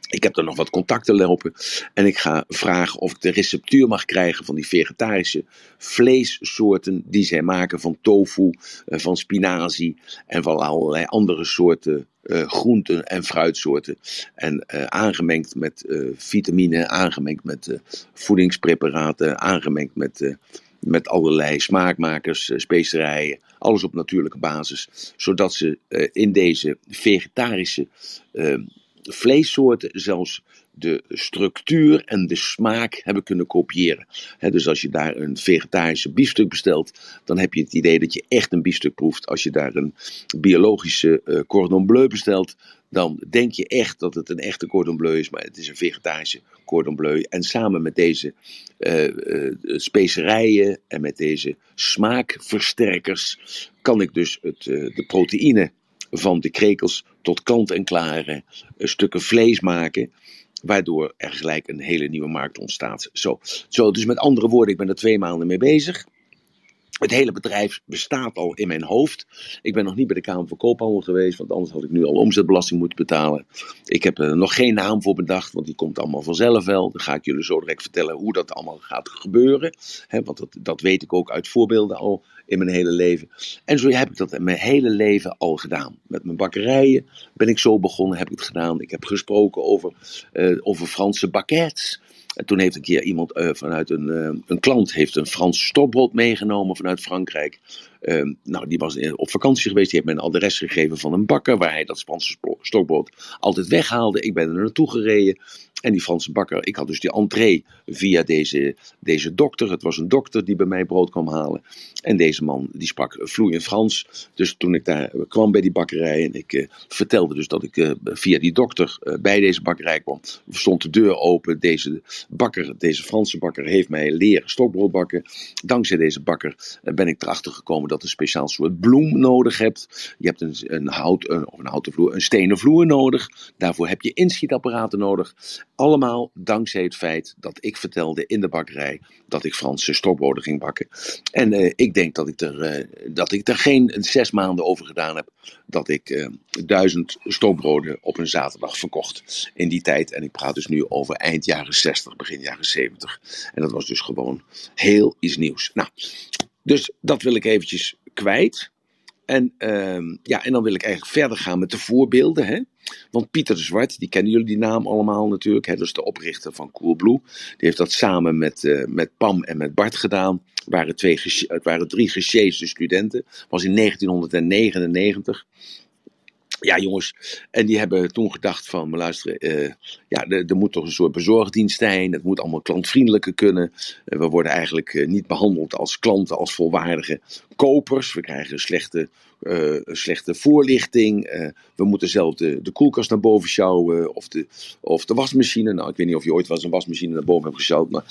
Ik heb er nog wat contacten lopen. En ik ga vragen of ik de receptuur mag krijgen van die vegetarische vleessoorten die zij maken van tofu, uh, van spinazie en van allerlei andere soorten uh, groenten en fruitsoorten. En uh, aangemengd met uh, vitamine, aangemengd met voedingspreparaten, aangemengd met met allerlei smaakmakers, specerijen, alles op natuurlijke basis, zodat ze uh, in deze vegetarische uh, vleessoorten zelfs de structuur en de smaak hebben kunnen kopiëren. Dus als je daar een vegetarische biefstuk bestelt, dan heb je het idee dat je echt een biefstuk proeft. Als je daar een biologische uh, cordon bleu bestelt, dan denk je echt dat het een echte cordon bleu is, maar het is een vegetarische cordon bleu. En samen met deze uh, specerijen en met deze smaakversterkers kan ik dus het, uh, de proteïne van de krekels tot kant-en-klare stukken vlees maken. Waardoor er gelijk een hele nieuwe markt ontstaat. Zo. Zo, dus met andere woorden, ik ben er twee maanden mee bezig. Het hele bedrijf bestaat al in mijn hoofd. Ik ben nog niet bij de Kamer van Koophandel geweest, want anders had ik nu al omzetbelasting moeten betalen. Ik heb er nog geen naam voor bedacht, want die komt allemaal vanzelf wel. Dan ga ik jullie zo direct vertellen hoe dat allemaal gaat gebeuren. Want dat, dat weet ik ook uit voorbeelden al in mijn hele leven. En zo heb ik dat mijn hele leven al gedaan. Met mijn bakkerijen ben ik zo begonnen, heb ik het gedaan. Ik heb gesproken over, uh, over Franse baguettes. En toen heeft een keer iemand uh, vanuit een, uh, een klant heeft een Frans stokbrood meegenomen vanuit Frankrijk. Uh, nou, die was op vakantie geweest. Die heeft mij een adres gegeven van een bakker waar hij dat Franse stokbrood altijd weghaalde. Ik ben er naartoe gereden. En die Franse bakker, ik had dus die entree via deze, deze dokter. Het was een dokter die bij mij brood kwam halen. En deze man, die sprak vloeiend Frans. Dus toen ik daar kwam bij die bakkerij en ik uh, vertelde dus dat ik uh, via die dokter bij deze bakkerij kwam, stond de deur open. Deze bakker, deze Franse bakker, heeft mij leren stokbrood bakken. Dankzij deze bakker ben ik erachter gekomen dat een speciaal soort bloem nodig hebt. Je hebt een, een hout, of een houten vloer, een stenen vloer nodig. Daarvoor heb je inschietapparaten nodig. Allemaal dankzij het feit dat ik vertelde in de bakkerij dat ik Franse stokbroden ging bakken. En uh, ik denk dat ik, er, uh, dat ik er geen zes maanden over gedaan heb dat ik uh, duizend stokbroden op een zaterdag verkocht in die tijd. En ik praat dus nu over eind jaren 60, begin jaren 70. En dat was dus gewoon heel iets nieuws. Nou, dus dat wil ik eventjes kwijt. En, uh, ja, en dan wil ik eigenlijk verder gaan met de voorbeelden. Hè? Want Pieter de Zwart, die kennen jullie die naam allemaal natuurlijk. Hè? Dat is de oprichter van Coolblue. Die heeft dat samen met, uh, met Pam en met Bart gedaan. Het waren, twee, het waren drie gesjeesde studenten. Was in 1999 ja, jongens, en die hebben toen gedacht van, maar luister, uh, ja, er, er, moet toch een soort bezorgdienst zijn, het moet allemaal klantvriendelijker kunnen. Uh, we worden eigenlijk uh, niet behandeld als klanten, als volwaardige kopers. We krijgen slechte, slechte voorlichting. we moeten zelf de, de koelkast naar boven sjouwen, of de, of de wasmachine. Nou, ik weet niet of je ooit wel eens een wasmachine naar boven hebt gesjouwd, maar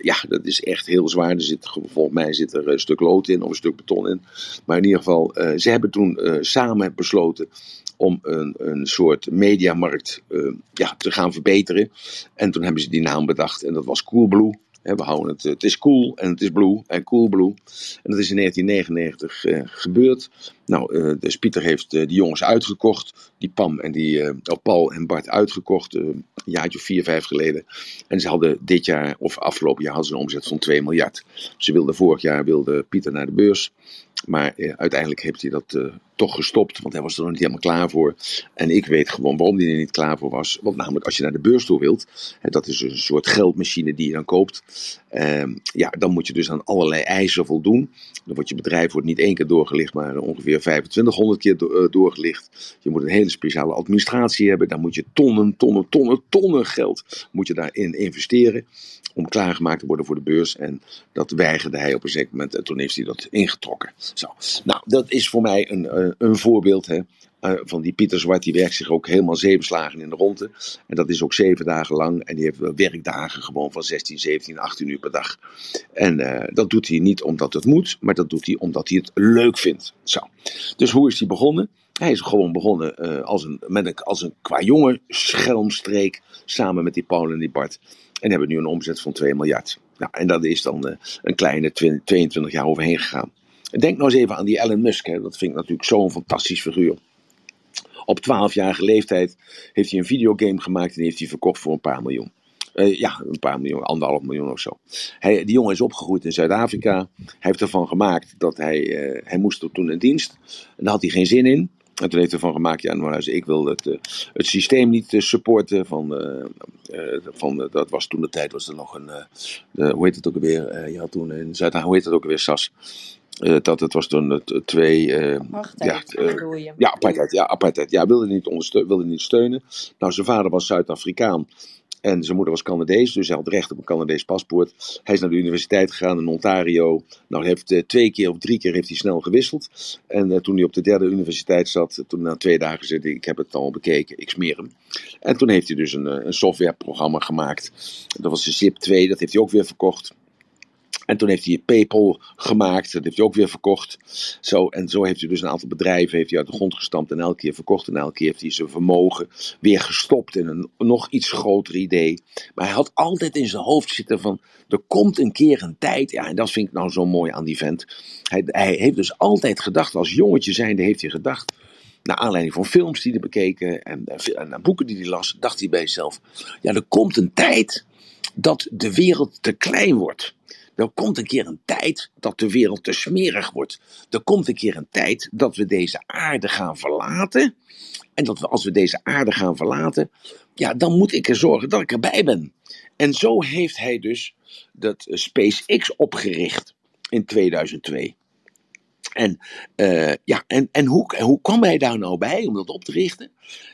ja, dat is echt heel zwaar. Er zit, volgens mij zit er een stuk lood in, of een stuk beton in. Maar in ieder geval, ze hebben toen samen besloten om een, een soort mediamarkt uh, ja, te gaan verbeteren. En toen hebben ze die naam bedacht en dat was Coolblue. We houden het, het is cool en het is blue en Coolblue. En dat is in 1999 uh, gebeurd. Nou, uh, dus Pieter heeft die jongens uitgekocht. Die Pam en die oh, Paul en Bart uitgekocht. een jaartje of vier, vijf geleden. En ze hadden dit jaar, of afgelopen jaar, hadden een omzet van 2 miljard. Ze wilden vorig jaar wilde Pieter naar de beurs. Maar uiteindelijk heeft hij dat toch gestopt, want hij was er nog niet helemaal klaar voor. En ik weet gewoon waarom hij er niet klaar voor was. Want namelijk als je naar de beurs toe wilt, hè, dat is een soort geldmachine die je dan koopt. Ehm, ja, dan moet je dus aan allerlei eisen voldoen. Dan wordt je bedrijf wordt niet één keer doorgelicht, maar ongeveer 2500 keer uh, doorgelicht. Je moet een hele speciale administratie hebben. Daar moet je tonnen, tonnen, tonnen, tonnen geld moet je daarin investeren. Om klaargemaakt te worden voor de beurs. En dat weigerde hij op een zeker moment. En toen heeft hij dat ingetrokken. Zo. Nou, dat is voor mij een, een, een voorbeeld. Hè. Uh, van die Pieter Zwart, die werkt zich ook helemaal zeven slagen in de ronde. En dat is ook zeven dagen lang. En die heeft werkdagen gewoon van 16, 17, 18 uur per dag. En dat doet hij niet omdat het moet, maar dat doet hij omdat hij het leuk vindt. Zo. Dus hoe is hij begonnen? Hij is gewoon begonnen als, een, met een, als een qua jongen schelmstreek samen met die Paul en die Bart. En hebben nu een omzet van 2 miljard. Nou, en dat is dan een kleine 20, 22 jaar overheen gegaan. Denk nou eens even aan die Elon Musk. Dat vind ik natuurlijk zo'n fantastisch figuur. Op 12-jarige leeftijd heeft hij een videogame gemaakt en heeft hij verkocht voor een paar miljoen. Uh, ja, een paar miljoen, anderhalf miljoen of zo. Hij, die jongen is opgegroeid in Zuid-Afrika. Hij heeft ervan gemaakt dat hij, uh, hij moest toen in dienst. En daar had hij geen zin in. En toen heeft hij ervan gemaakt, ja, nou, ik wil het, uh, het systeem niet supporten. Van, van, dat was toen de tijd, was er nog een, hoe heet het ook alweer? had toen in Zuid-Afrika, hoe heet het ook alweer, SAS. Uh, dat het was toen het twee. Uh, apartheid, ja, uh, ja, apartheid. Ja, apartheid. Ja, wilde niet, ondersteunen, wilde niet steunen. Nou, zijn vader was Zuid-Afrikaan. En zijn moeder was Canadees, dus hij had recht op een Canadees paspoort. Hij is naar de universiteit gegaan in Ontario. Nou, heeft twee keer of drie keer heeft hij snel gewisseld. En toen hij op de derde universiteit zat, toen na twee dagen zei hij, ik heb het al bekeken, ik smeer hem. En toen heeft hij dus een, een softwareprogramma gemaakt. Dat was de ZIP 2, dat heeft hij ook weer verkocht. En toen heeft hij PayPal gemaakt, dat heeft hij ook weer verkocht. Zo, en zo heeft hij dus een aantal bedrijven heeft hij uit de grond gestampt en elke keer verkocht. En elke keer heeft hij zijn vermogen weer gestopt in een nog iets groter idee. Maar hij had altijd in zijn hoofd zitten van, er komt een keer een tijd. Ja, en dat vind ik nou zo mooi aan die vent. Hij, hij heeft dus altijd gedacht, als jongetje zijnde heeft hij gedacht naar aanleiding van films die hij bekeken en, en, en, boeken die hij las, dacht hij bij zichzelf: ja, er komt een tijd dat de wereld te klein wordt. Er komt een keer een tijd dat de wereld te smerig wordt. Er komt een keer een tijd dat we deze aarde gaan verlaten. En dat we, als we deze aarde gaan verlaten, ja, dan moet ik er zorgen dat ik erbij ben. En zo heeft hij dus dat SpaceX opgericht in 2002. En, uh, ja, en, en hoe, hoe kwam hij daar nou bij om dat op te richten?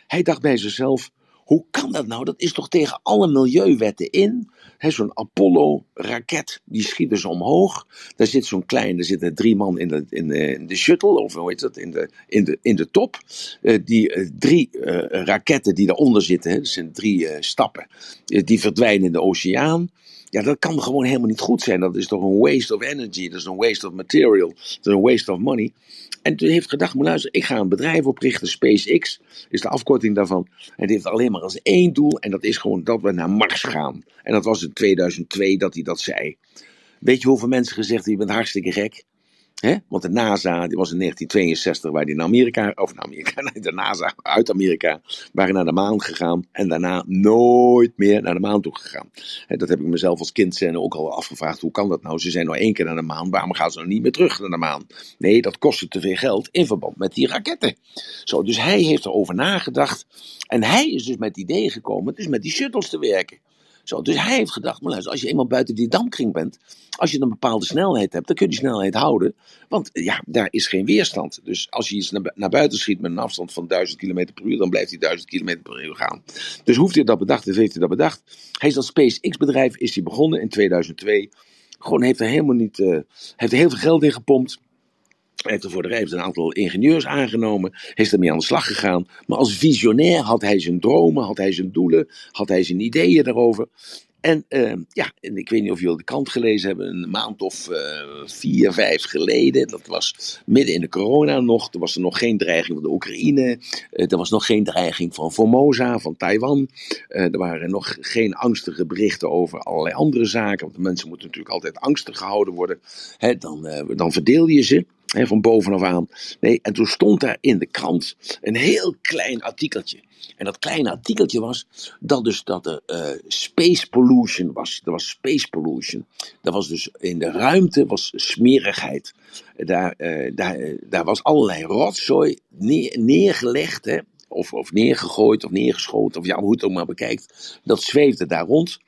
Hij dacht bij zichzelf: hoe kan dat nou? Dat is toch tegen alle milieuwetten in? Zo'n Apollo-raket, die schiet dus omhoog. Daar zit zo'n klein, daar zitten drie man in de, in de, shuttle, of hoe heet dat, in de, in de, in de top. Uh, die uh, drie uh, raketten die daaronder zitten, hè, dat zijn drie stappen, die verdwijnen in de oceaan. Ja, dat kan gewoon helemaal niet goed zijn. Dat is toch een waste of energy, dat is een waste of material, dat is een waste of money. En toen heeft gedacht, maar luister, ik ga een bedrijf oprichten, SpaceX is de afkorting daarvan. En het heeft alleen maar als één doel en dat is gewoon dat we naar Mars gaan. En dat was in 2002 dat hij dat zei. Weet je hoeveel mensen gezegd je bent hartstikke gek? Want de NASA, die was in 1962, waar die naar Amerika, of naar Amerika, [LAUGHS] de NASA uit Amerika, waren naar de maan gegaan en daarna nooit meer naar de maan toe gegaan. He, dat heb ik mezelf als kind zijn ook al afgevraagd, hoe kan dat nou? Ze zijn nou één keer naar de maan, waarom gaan ze nou niet meer terug naar de maan? Nee, dat kostte te veel geld in verband met die raketten. Zo, dus hij heeft erover nagedacht en hij is dus met het idee gekomen, dus met die shuttles te werken. Zo, dus hij heeft gedacht, maar luister, als je eenmaal buiten die damkring bent, als je een bepaalde snelheid hebt, dan kun je die snelheid houden. Want ja, daar is geen weerstand. Dus als je iets naar, buiten schiet met een afstand van 1000 km per uur, dan blijft hij 1000 km per uur gaan. Dus hoeft hij dat bedacht, heeft hij dat bedacht. Hij is dat SpaceX-bedrijf, is hij begonnen in 2002. Gewoon heeft er helemaal niet, uh, heeft heel veel geld in gepompt. Heeft er voor de heeft een aantal ingenieurs aangenomen, is ermee aan de slag gegaan. Maar als visionair had hij zijn dromen, had hij zijn doelen, had hij zijn ideeën daarover. En uh, ja, ik weet niet of jullie de krant gelezen hebben, een maand of uh, vier, vijf geleden. Dat was midden in de corona nog. Er was er nog geen dreiging van de Oekraïne. Uh, er was nog geen dreiging van Formosa, van Taiwan. er waren nog geen angstige berichten over allerlei andere zaken. Want de mensen moeten natuurlijk altijd angstig gehouden worden. Hè, dan, dan verdeel je ze. Van bovenaf aan. Nee, en toen stond daar in de krant een heel klein artikeltje. En dat kleine artikeltje was dat dus dat er uh, space pollution was. Er was space pollution. Dat was dus in de ruimte was smerigheid. Daar, uh, daar, daar was allerlei rotzooi neer, neergelegd. Hè? Of, of neergegooid of neergeschoten. Of ja, hoe het ook maar bekijkt. Dat zweefde daar rond.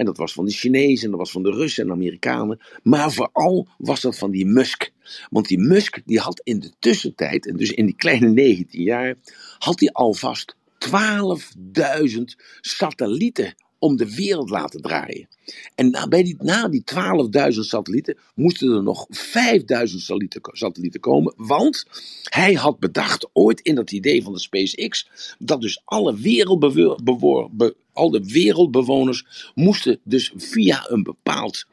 En dat was van de Chinezen, en dat was van de Russen en Amerikanen. Maar vooral was dat van die Musk. Want die Musk die had in de tussentijd, en dus in die kleine [LAUGHS] 19 jaar, had hij alvast 12.000 satellieten om de wereld laten draaien. En na, bij die, na die 12.000 satellieten moesten er nog 5.000 satellieten, komen. Want hij had bedacht, ooit in dat idee van de SpaceX, dat dus alle, wereldbewoor, alle wereldbewoners moesten dus via een bepaald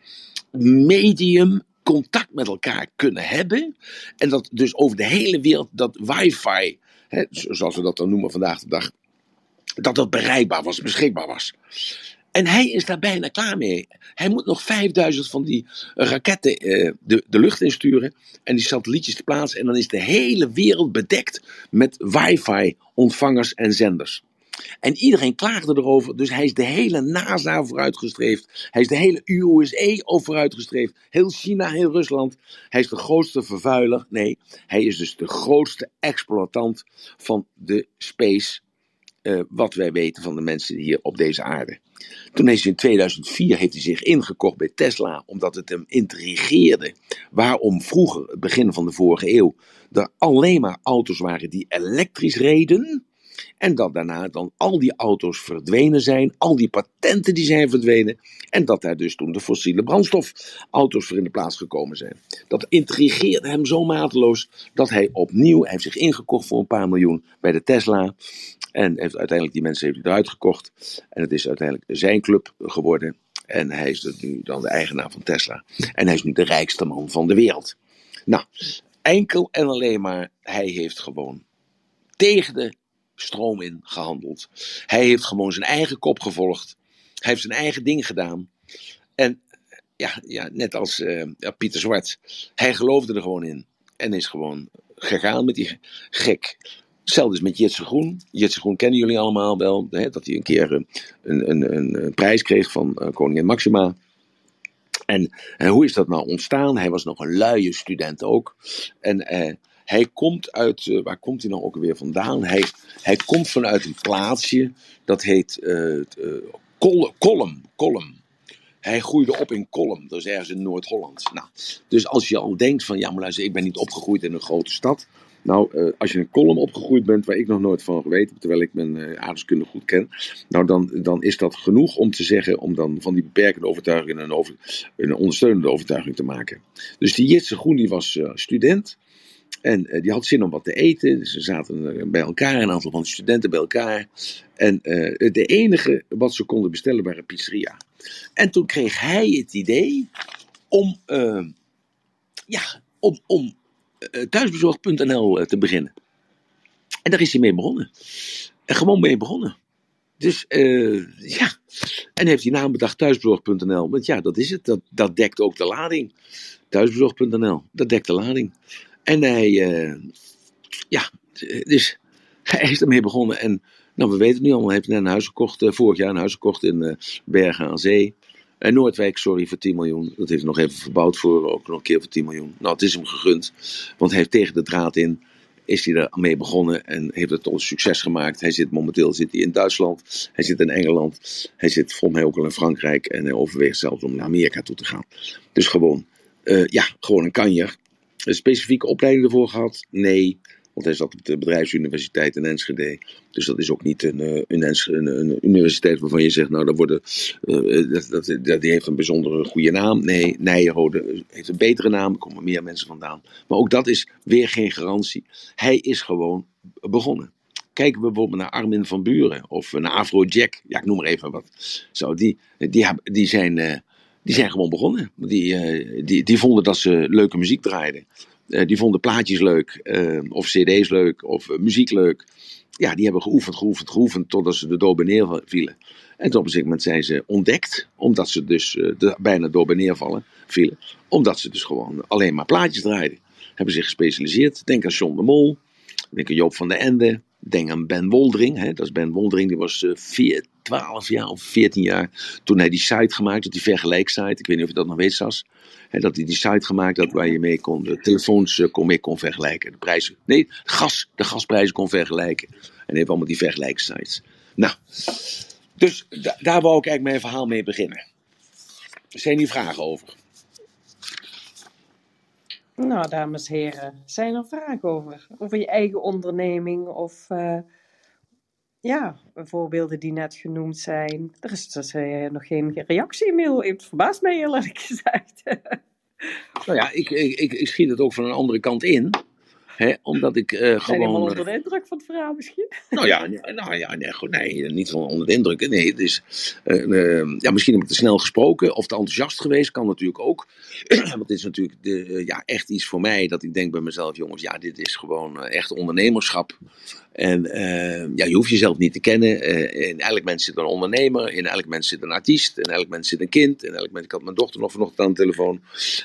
medium contact met elkaar kunnen hebben. En dat dus over de hele wereld dat wifi, hè, zoals we dat dan noemen vandaag de dag, dat dat bereikbaar was, beschikbaar was. En hij is daar bijna klaar mee. Hij moet nog 5000 van die raketten uh, de, de lucht insturen en die satellietjes te plaatsen. En dan is de hele wereld bedekt met wifi-ontvangers en zenders. En iedereen klaagde erover, dus hij is de hele NASA vooruitgestreefd. Hij is de hele USA vooruitgestreefd. Heel China, heel Rusland. Hij is de grootste vervuiler. Nee, hij is dus de grootste exploitant van de space uh, wat wij weten van de mensen hier op deze aarde. Toen is hij in 2004 heeft hij zich ingekocht bij Tesla, omdat het hem intrigeerde. Waarom vroeger, het begin van de vorige eeuw, er alleen maar auto's waren die elektrisch reden. En dat daarna dan al die auto's verdwenen zijn, al die patenten die zijn verdwenen. En dat daar dus toen de fossiele brandstofauto's voor in de plaats gekomen zijn. Dat intrigeerde hem zo mateloos dat hij opnieuw, hij heeft zich ingekocht voor een paar miljoen bij de Tesla. En heeft uiteindelijk die mensen heeft hij eruit gekocht. En het is uiteindelijk zijn club geworden. En hij is nu dan de eigenaar van Tesla. En hij is nu de rijkste man van de wereld. Nou, enkel en alleen maar, hij heeft gewoon tegen de stroom in gehandeld. Hij heeft gewoon zijn eigen kop gevolgd. Hij heeft zijn eigen ding gedaan. En ja, ja net als uh, Pieter Zwart, hij geloofde er gewoon in. En is gewoon gegaan met die gek. Hetzelfde is met Jitse Groen. Jitse Groen kennen jullie allemaal wel. Hè, dat hij een keer een, een, een, een prijs kreeg van uh, koningin Maxima. En, en, hoe is dat nou ontstaan? Hij was nog een luie student ook. En hij komt uit, uh, waar komt hij nou ook weer vandaan? Hij, hij komt vanuit een plaatsje, dat heet uh, Kolm. Hij groeide op in Kolm, dat is ergens in Noord-Holland. Nou, dus als je al denkt van, ja maar luister, ik ben niet opgegroeid in een grote stad. Nou, als je in Kolm opgegroeid bent, waar ik nog nooit van geweten terwijl ik mijn uh, aardrijkskunde goed ken, nou dan, dan is dat genoeg om te zeggen, om dan van die beperkende overtuiging een, een ondersteunende overtuiging te maken. Dus die Jitse Groen, die was student. En uh, die had zin om wat te eten. Dus ze zaten bij elkaar, een aantal van de studenten bij elkaar. En uh, de enige wat ze konden bestellen waren pizzeria. En toen kreeg hij het idee om, uh, ja, om, om thuisbezorgd.nl te beginnen. En daar is hij mee begonnen. En gewoon mee begonnen. Dus ja, en heeft die naam bedacht thuisbezorgd.nl. Want ja, dat is het. Dat, dat dekt ook de lading. Thuisbezorgd.nl, dat dekt de lading. En hij, uh, ja, dus [LAUGHS] hij is ermee begonnen. En nou, we weten het nu allemaal. Hij heeft net een huis gekocht, uh, vorig jaar een huis gekocht in uh, Bergen aan Zee. En Noordwijk, sorry, voor 10 miljoen. Dat heeft hij nog even verbouwd voor, ook nog een keer voor 10 miljoen. Nou, het is hem gegund. Want hij heeft tegen de draad in, is hij er mee begonnen en heeft het tot een succes gemaakt. Hij zit momenteel zit hij in Duitsland, hij zit in Engeland, hij zit volgens mij ook al in Frankrijk. En hij overweegt zelfs om naar Amerika toe te gaan. Dus gewoon, ja, gewoon een kanjer een specifieke opleiding ervoor gehad? Nee, want hij zat op de bedrijfsuniversiteit in Enschede. Dus dat is ook niet een, een, een, een universiteit waarvan je zegt, nou, dat worden, uh, dat, dat, dat, die heeft een bijzondere goede naam. Nee, Nijenrode heeft een betere naam, er komen meer mensen vandaan. Maar ook dat is weer geen garantie. Hij is gewoon begonnen. Kijken we bijvoorbeeld naar Armin van Buren of naar Afrojack, ja, ik noem maar even wat. Zo, die, die, die zijn... Die zijn gewoon begonnen. Die, uh, die, die vonden dat ze leuke muziek draaiden. Uh, die vonden plaatjes leuk, uh, of cd's leuk, of muziek leuk. Ja, die hebben geoefend, geoefend, geoefend, totdat ze er door neer vielen. En op een gegeven moment zijn ze ontdekt, omdat ze dus de, bijna door neer vallen, vielen. Omdat ze dus gewoon alleen maar plaatjes draaiden. hebben zich gespecialiseerd. Denk aan John de Mol, denk aan Joop van der Ende, denk aan Ben Woldering. Hè? Dat is Ben Woldering, die was vier, 12 jaar of 14 jaar toen hij die site gemaakt had, die vergelijksite. Ik weet niet of je dat nog weet, Sas. Dat hij die site gemaakt had waar je mee kon, de telefoons uh, kon, mee kon vergelijken. De prijzen, nee, gas, de gasprijzen kon vergelijken. En heeft allemaal die vergelijkssites. Nou, dus da daar wou ik eigenlijk mijn verhaal mee beginnen. Zijn hier vragen over? Nou, dames en heren, zijn er vragen over? Over je eigen onderneming of uh, ja, voorbeelden die net genoemd zijn. Er is dus uh, nog geen reactie-mail. Het verbaast mij eerlijk [LAUGHS] gezegd. nou ja, ik, ik, ik, schiet het ook van een andere kant in. Hè, omdat ik uh, gewoon... Zijn helemaal onder de indruk van het verhaal misschien? Nou ja, nou ja nee, goed, nee, niet van onder de indruk. Nee, het is, uh, ja, misschien heb ik te snel gesproken of te enthousiast geweest, kan natuurlijk ook. [CLEARS THROAT] Want het is natuurlijk de, ja, echt iets voor mij dat ik denk bij mezelf, jongens, ja, dit is gewoon echt ondernemerschap. En uh, ja, je hoeft jezelf niet te kennen. Uh, in elk mens zit een ondernemer, in elk mens zit een artiest, in elk mens zit een kind. In elk mens, ik had mijn dochter nog vanochtend aan de telefoon,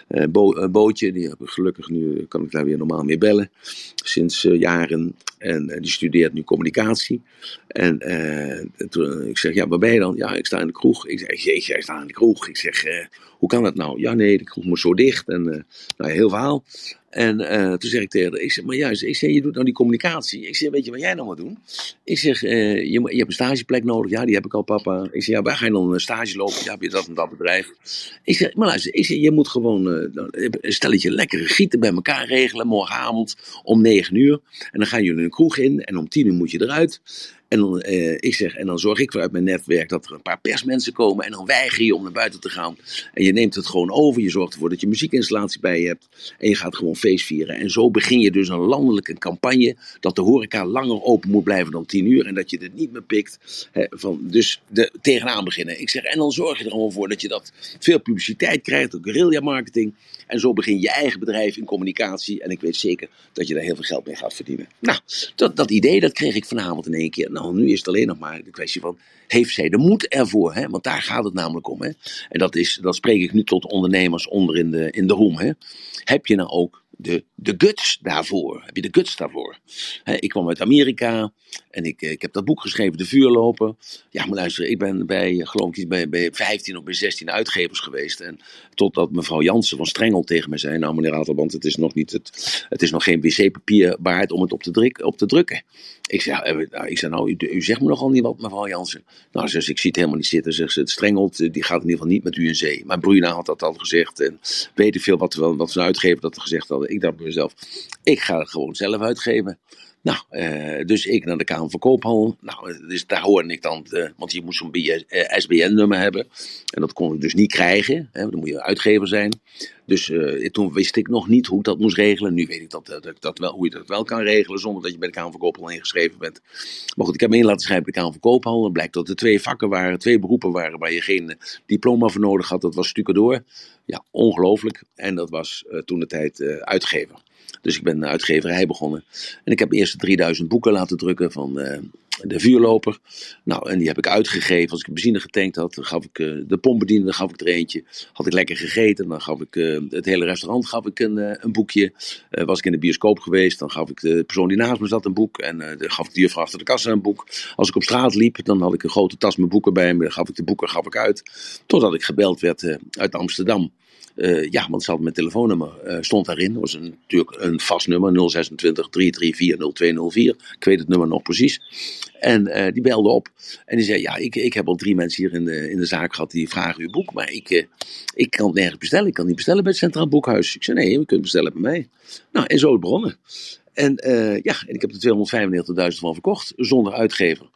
uh, Bo, Bootje, die heb ik gelukkig nu, kan ik daar weer normaal mee bellen, sinds jaren. En die studeert nu communicatie. En toen, ik zeg, ja, waar ben je dan? Ja, ik sta in de kroeg. Ik zeg, jeetje, jij staat in de kroeg. Ik zeg, hoe kan dat nou? Ja, nee, de kroeg moet zo dicht. En nou, heel verhaal. En uh, toen zeg ik tegen haar, ik zeg, maar juist, ik zeg, je doet nou die communicatie. Ik zeg, weet je wat jij nou moet doen? Ik zeg, uh, je, je hebt een stageplek nodig. Ja, die heb ik al, papa. Ik zeg, ja, waar ga je dan een stage lopen? Ja, heb je dat en dat bedrijf? Ik zeg, maar luister, ik zeg, je moet gewoon een stelletje lekkere gieten bij elkaar regelen. Morgenavond om negen uur. En dan gaan jullie een kroeg in en om tien uur moet je eruit. En dan, eh, ik zeg, en dan zorg ik vanuit mijn netwerk dat er een paar persmensen komen. En dan weiger je om naar buiten te gaan. En je neemt het gewoon over. Je zorgt ervoor dat je muziekinstallatie bij je hebt. En je gaat gewoon feest vieren. En zo begin je dus een landelijke campagne. Dat de horeca langer open moet blijven dan 10 uur. En dat je het niet meer pikt. Hè, van, dus de, tegenaan beginnen. Ik zeg, en dan zorg je er gewoon voor dat je dat veel publiciteit krijgt. Guerrilla marketing. En zo begin je eigen bedrijf in communicatie. En ik weet zeker dat je daar heel veel geld mee gaat verdienen. Nou, dat, dat idee dat kreeg ik vanavond in één keer. Nou, nou, nu is het alleen nog maar de kwestie van, heeft zij de moed ervoor? Hè? Want daar gaat het namelijk om. Hè? En dat, is, dat spreek ik nu tot ondernemers onder in de, in de room. Hè? Heb je nou ook de, de guts daarvoor. Heb je de guts daarvoor? ik kwam uit Amerika en ik, ik heb dat boek geschreven, De Vuurlopen. Ja, maar luister, ik ben bij, geloof ik, bij, bij 15 of bij 16 uitgevers geweest. En totdat mevrouw Jansen van Strengel tegen me zei: Nou, meneer Ratelband, het is nog, niet het, het is nog geen wc-papier waard om het op te, druk, op te drukken. Ik zei, ja, nou, ik zei, nou, u, u, zegt me nogal niet wat, mevrouw Jansen. Nou, ze ik zie het helemaal niet zitten. Zegt ze, het strengelt, die gaat in ieder geval niet met u in zee. Maar Bruna had dat al gezegd. En weet ik veel wat, wat een uitgever dat gezegd hadden. Ik dacht bij mezelf, ik ga het gewoon zelf uitgeven. Nou, uh, dus ik naar de Kamer van Koophandel. Nou, dus daar hoorde ik dan, uh, want je moest zo'n SBN-nummer eh, hebben. En dat kon ik dus niet krijgen. Hè, dan moet je uitgever zijn. Dus toen wist ik nog niet hoe ik dat moest regelen. Nu weet ik dat, dat, dat wel, hoe je dat wel kan regelen zonder dat je bij de Kamer van Koophandel ingeschreven bent. Maar goed, ik heb me in laten schrijven bij de Kamer van Koophandel. Het blijkt dat er twee vakken waren, twee beroepen waren waar je geen diploma voor nodig had. Dat was stucadoor. Ja, ongelooflijk. En dat was toen de tijd uitgever. Dus ik ben uitgeverij begonnen. En ik heb eerst 3000 boeken laten drukken van uh, de vuurloper. Nou, en die heb ik uitgegeven. Als ik benzine getankt had, gaf ik uh, de pompbediende, dan gaf ik er eentje. Had ik lekker gegeten, dan gaf ik uh, het hele restaurant gaf ik een, een boekje. was ik in de bioscoop geweest, dan gaf ik de persoon die naast me zat een boek. En dan gaf ik de juffrouw achter de kassa een boek. Als ik op straat liep, dan had ik een grote tas met boeken bij me. Dan gaf ik de boeken gaf ik uit. Totdat ik gebeld werd uit Amsterdam. Uh, ja, want mijn telefoonnummer, uh, stond daarin. Dat was een, natuurlijk een vast nummer, 026 334 0204. Ik weet het nummer nog precies. En uh, die belde op en die zei, ja, ik, ik heb al drie mensen hier in de, in de zaak gehad die vragen uw boek. Maar ik, ik kan het nergens bestellen. Ik kan niet bestellen bij het Centraal Boekhuis. Ik zei, nee, we kunnen bestellen bij mij. Nou, en zo het begonnen. En ja, en ik heb er 295.000 van verkocht, zonder uitgever.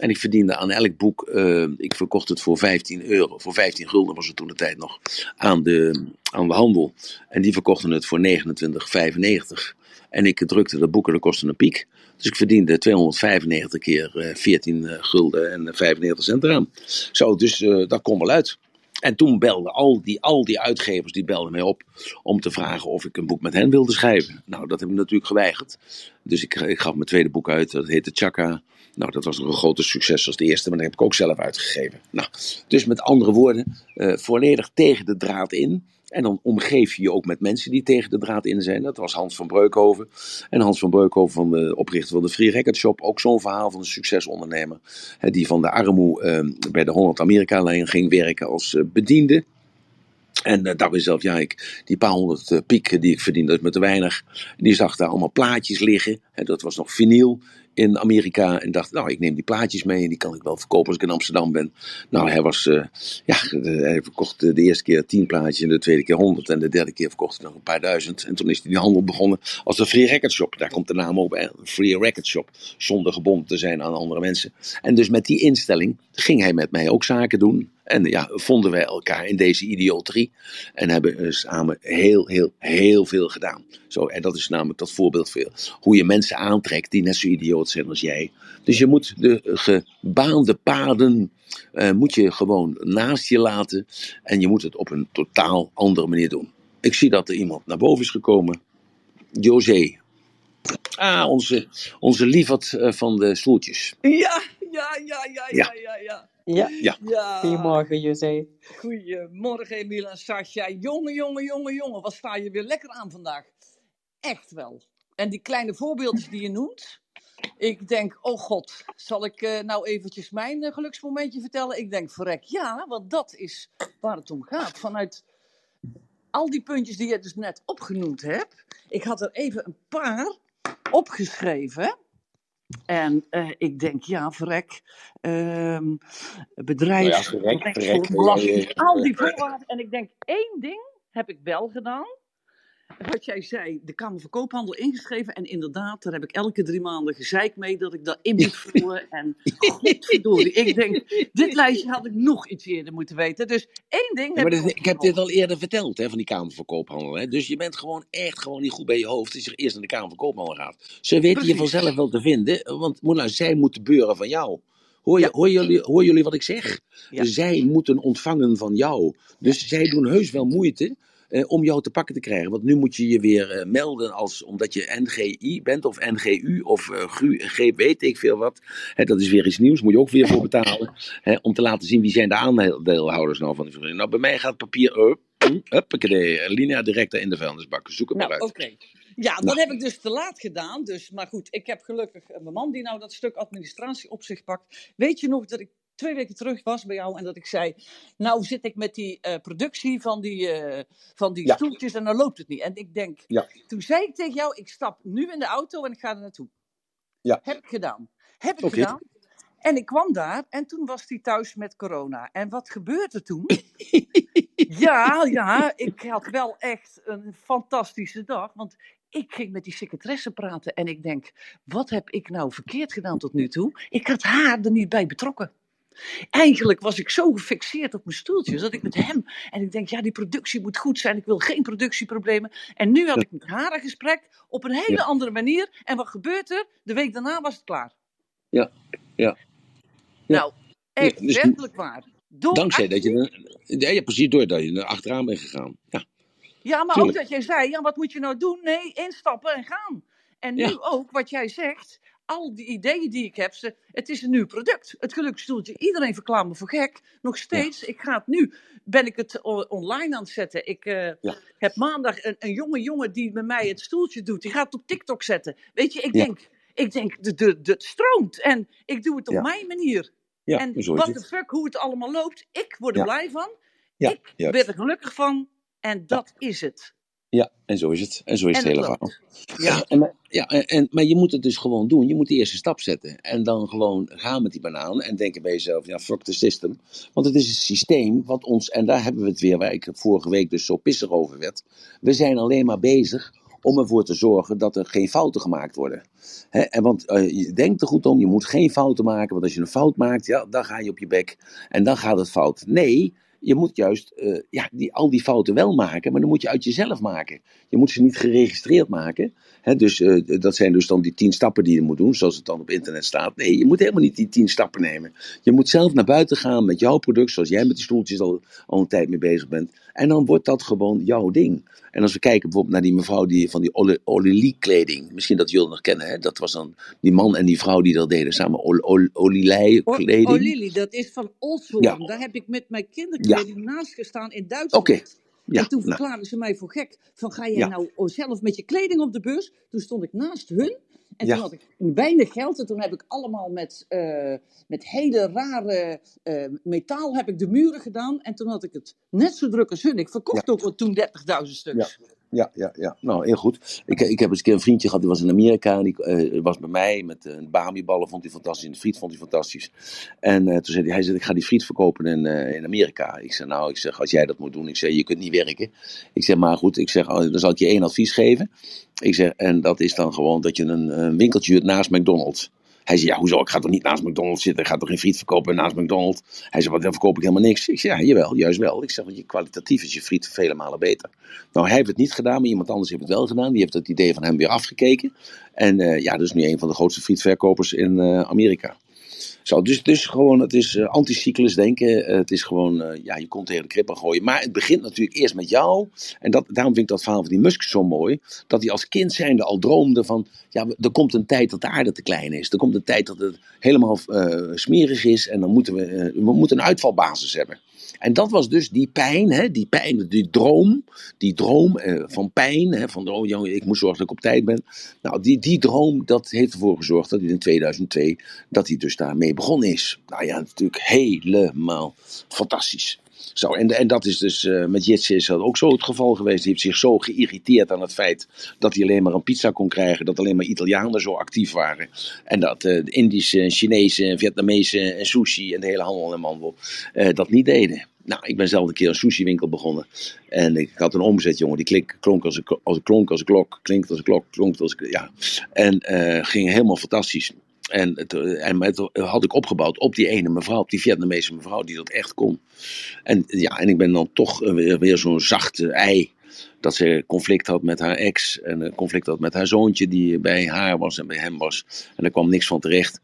En ik verdiende aan elk boek, uh, ik verkocht het voor 15 euro, voor 15 gulden was het toen de tijd nog, aan de, aan de handel. En die verkochten het voor 29,95. En ik drukte de boeken, dat kostte een piek. Dus ik verdiende 295 keer uh, 14 uh, gulden en 95 cent eraan. Zo, dus dat kon wel uit. En toen belden al die, al die uitgevers, die belden mij op om te vragen of ik een boek met hen wilde schrijven. Nou, dat heb ik natuurlijk geweigerd. Dus ik, ik gaf mijn tweede boek uit, dat heette Chaka. Nou, dat was nog een grote succes als de eerste, maar dat heb ik ook zelf uitgegeven. Nou, dus met andere woorden, uh, volledig tegen de draad in. En dan omgeef je je ook met mensen die tegen de draad in zijn. Dat was Hans van Breukhoven. En Hans van Breukhoven, van de oprichter van de Free Record Shop. Ook zo'n verhaal van een succesondernemer. Hè, die van de armoe uh, bij de Holland Amerika-lijn ging werken als uh, bediende. En uh, dacht zelf, ja, ik, die paar honderd uh, piek die ik verdiende, dat is me te weinig. Die zag daar allemaal plaatjes liggen. Hè, dat was nog vinyl in Amerika. En dacht, nou, ik neem die plaatjes mee en die kan ik wel verkopen als ik in Amsterdam ben. Nou, hij was, uh, ja, hij verkocht de eerste keer tien plaatjes en de tweede keer honderd. En de derde keer verkocht hij nog een paar duizend. En toen is hij die handel begonnen als een Free Record Shop. Daar komt de naam op, hè? Free Record Shop. Zonder gebonden te zijn aan andere mensen. En dus met die instelling ging hij met mij ook zaken doen. En ja, vonden wij elkaar in deze idioterie. En hebben samen heel, heel, heel veel gedaan. Zo, en dat is namelijk dat voorbeeld voor hoe je mensen aantrekt die net zo idioot zijn als jij. Dus je moet de gebaande paden uh, moet je gewoon naast je laten. En je moet het op een totaal andere manier doen. Ik zie dat er iemand naar boven is gekomen. José. Ah, onze, onze lieverd uh, van de stoeltjes. Ja, ja, ja, ja, ja, ja, ja. Ja. Ja. ja. Goedemorgen, José. Goedemorgen, Emiel en Sascha. Jongen, jongen, jongen, jongen. Wat sta je weer lekker aan vandaag. Echt wel. En die kleine voorbeeldjes die je noemt. Ik denk, oh god, zal ik uh, nou eventjes mijn uh, geluksmomentje vertellen? Ik denk, verrek, ja, want dat is waar het om gaat. Vanuit al die puntjes die je dus net opgenoemd hebt. Ik had er even een paar opgeschreven. En uh, ik denk, ja, verrek, uh, bedrijf, nou ja, verrek, al die voorwaarden. En ik denk, één ding heb ik wel gedaan. Wat jij zei, de Kamer van Koophandel ingeschreven. En inderdaad, daar heb ik elke drie maanden gezeik mee dat ik dat in moet vullen. En godverdorie, ik denk, dit lijstje had ik nog iets eerder moeten weten. Dus één ding Ja, heb maar ik dit- ik heb dit al eerder verteld, hè, van die Kamer van Koophandel. Hè. Dus je bent gewoon echt gewoon niet goed bij je hoofd als je eerst naar de Kamer van Koophandel gaat. Ze weten je vanzelf wel te vinden, want nou, zij moeten beuren van jou. Hoor, je, Ja. hoor, jullie, hoor jullie wat ik zeg? Ja. Zij moeten ontvangen van jou. Dus zij doen heus wel moeite eh, om jou te pakken te krijgen. Want nu moet je je weer eh, melden als, omdat je NGI bent of NGU of GU, G, weet ik veel wat. Hè, dat is weer iets nieuws, moet je ook weer voor betalen. Hè, om te laten zien wie zijn de aandeelhouders nou van die vereniging. Nou, bij mij gaat papier up. Huppakee, linea in de vuilnisbak. Zoek het maar Nou, uit. oké. Ja, dat heb ik dus te laat gedaan. Dus, maar goed, ik heb gelukkig een man die nou dat stuk administratie op zich pakt. Weet je nog dat ik twee weken terug was bij jou en dat ik zei... Nou zit ik met die eh, productie van die, eh, van die Ja. stoeltjes en dan loopt het niet. En ik denk, Ja. toen zei ik tegen jou, ik stap nu in de auto en ik ga er naartoe. Ja. Heb ik gedaan. Heb ik gedaan. En ik kwam daar en toen was hij thuis met corona. En wat gebeurde toen? [LAUGHS] ja, ja, ik had wel echt een fantastische dag. Want ik ging met die secretaresse praten en ik denk, wat heb ik nou verkeerd gedaan tot nu toe? Ik had haar er niet bij betrokken. Eigenlijk was ik zo gefixeerd op mijn stoeltjes dat ik met hem. En ik denk, ja, die productie moet goed zijn. Ik wil geen productieproblemen. En nu had ik met haar een gesprek op een hele Ja. andere manier. En wat gebeurt er? De week daarna was het klaar. Ja, ja. Nou, echt Ja, dus- werkelijk waar. Door Dankzij dat je... Ja, ja, precies, doordat je er achteraan bent gegaan. Ja, Ja, maar Tuurlijk. ook dat jij zei, ja, wat moet je nou doen? Nee, instappen en gaan. En nu ook, wat jij zegt, al die ideeën die ik heb, ze, het is een nieuw product. Het geluksstoeltje, iedereen verklaart me voor gek. Nog steeds, ik ga het nu, ben ik het online aan het zetten. Ik eh, Ja. heb maandag een, een jonge jongen die met mij het stoeltje doet. Die gaat het op TikTok zetten. Weet je, ik Ja. denk, ik denk, de, de, de, het stroomt. En ik doe het op mijn manier. ja en het. the fuck, hoe het allemaal loopt, ik word er blij van. Ja, ik ben er gelukkig van. En dat is het. Ja, en zo is het. En zo is En het hele verhaal. Ja. En, maar- ja, en, maar je moet het dus gewoon doen. Je moet de eerste stap zetten. En dan gewoon gaan met die banaan. En denken bij jezelf, ja, fuck the system. Want het is een systeem wat ons, en daar hebben we het weer, waar ik vorige week dus zo pissig over werd. We zijn alleen maar bezig om ervoor te zorgen dat er geen fouten gemaakt worden. Hè, en want eh, je denkt er goed om, je moet geen fouten maken. Want als je een fout maakt, ja, dan ga je op je bek. En dan gaat het fout. Nee, je moet juist eh, ja, die, al die fouten wel maken, maar dan moet je uit jezelf maken. Je moet ze niet geregistreerd maken. Hè, dus eh, dat zijn dus dan die tien stappen die je moet doen, zoals het dan op internet staat. Nee, je moet helemaal niet die tien stappen nemen. Je moet zelf naar buiten gaan met jouw product, zoals jij met die stoeltjes al, al een tijd mee bezig bent. En dan wordt dat gewoon jouw ding. En als we kijken bijvoorbeeld naar die mevrouw die, van die Olilie kleding, misschien dat jullie nog kennen, hè? dat was dan die man en die vrouw die dat deden samen, Ol- Ol- Olilei Oh, kleding. oh, Lili, dat is van. Ja. Daar heb ik met mijn kinderkleding naast gestaan in Duitsland. Oké. Ja, en toen nou. verklaarden ze mij voor gek. Van ga jij Ja. nou zelf met je kleding op de bus? Toen stond ik naast hun. En Ja. toen had ik weinig geld. En toen heb ik allemaal met, eh, met hele rare eh, metaal heb ik de muren gedaan. En toen had ik het net zo druk als hun. Ik verkocht ook toen 30.000 stuks. Ja, ja, ja. Nou, heel goed. Ik, ik heb eens een vriendje gehad, die was in Amerika. Die eh, was bij mij met een uh, Bami-ballen, vond hij fantastisch. En de friet vond hij fantastisch. En eh, toen zei hij, hij zei, ik ga die friet verkopen in, in Amerika. Ik zeg, nou, ik zeg, als jij dat moet doen. Ik zeg, je kunt niet werken. Ik zeg, maar goed, ik zeg, oh, dan zal ik je één advies geven. Ik zeg, en dat is dan gewoon dat je een, een winkeltje huurt naast McDonald's. Hij zei, ja, hoezo? Ik ga toch niet naast McDonald's zitten? Ik ga toch geen friet verkopen naast McDonald's? Hij zei, wat, dan verkoop ik helemaal niks. Ik zei, ja, jawel, juist wel. Ik zeg, want je kwalitatief is je friet vele malen beter. Nou, hij heeft het niet gedaan, maar iemand anders heeft het wel gedaan. Die heeft het idee van hem weer afgekeken. En uh, ja, dat is nu een van de grootste frietverkopers in uh, Amerika. Zo, dus, dus gewoon, het is uh, anticyclus denken. Uh, het is gewoon, uh, ja, je komt tegen de krip aan gooien. Maar het begint natuurlijk eerst met jou. En dat, daarom vind ik dat verhaal van die Musk zo mooi. Dat hij als kind zijnde al droomde van, ja, er komt een tijd dat de aarde te klein is. Er komt een tijd dat het helemaal smerig is. En dan moeten we, we moeten een uitvalbasis hebben. En dat was dus die pijn, hè, die pijn, die droom, die droom eh, van pijn, hè, van oh jongen, ik moet zorgen dat ik op tijd ben. Nou, die, die droom, dat heeft ervoor gezorgd dat hij in 2002, dat hij dus daarmee begonnen is. Nou ja, natuurlijk helemaal fantastisch. Zo, en, en dat is dus uh, met Jitse is dat ook zo het geval geweest. Hij heeft zich zo geïrriteerd aan het feit dat hij alleen maar een pizza kon krijgen. Dat alleen maar Italianen zo actief waren. En dat uh, de Indische, Chinese, Vietnamese en sushi en de hele handel en mandel uh, dat niet deden. Nou, ik ben zelf een keer een sushi-winkel begonnen. En ik had een omzet, jongen. Die klink, klonk als een, als een klonk als een klok. Klinkt als een klok, klonk als een... Ja. En ging helemaal fantastisch. En, het, en het had ik opgebouwd op die ene mevrouw, op die Vietnamese mevrouw, die dat echt kon. En ja, en ik ben dan toch weer, weer zo'n zacht ei. Dat ze conflict had met haar ex. En conflict had met haar zoontje, die bij haar was en bij hem was. En daar kwam niks van terecht.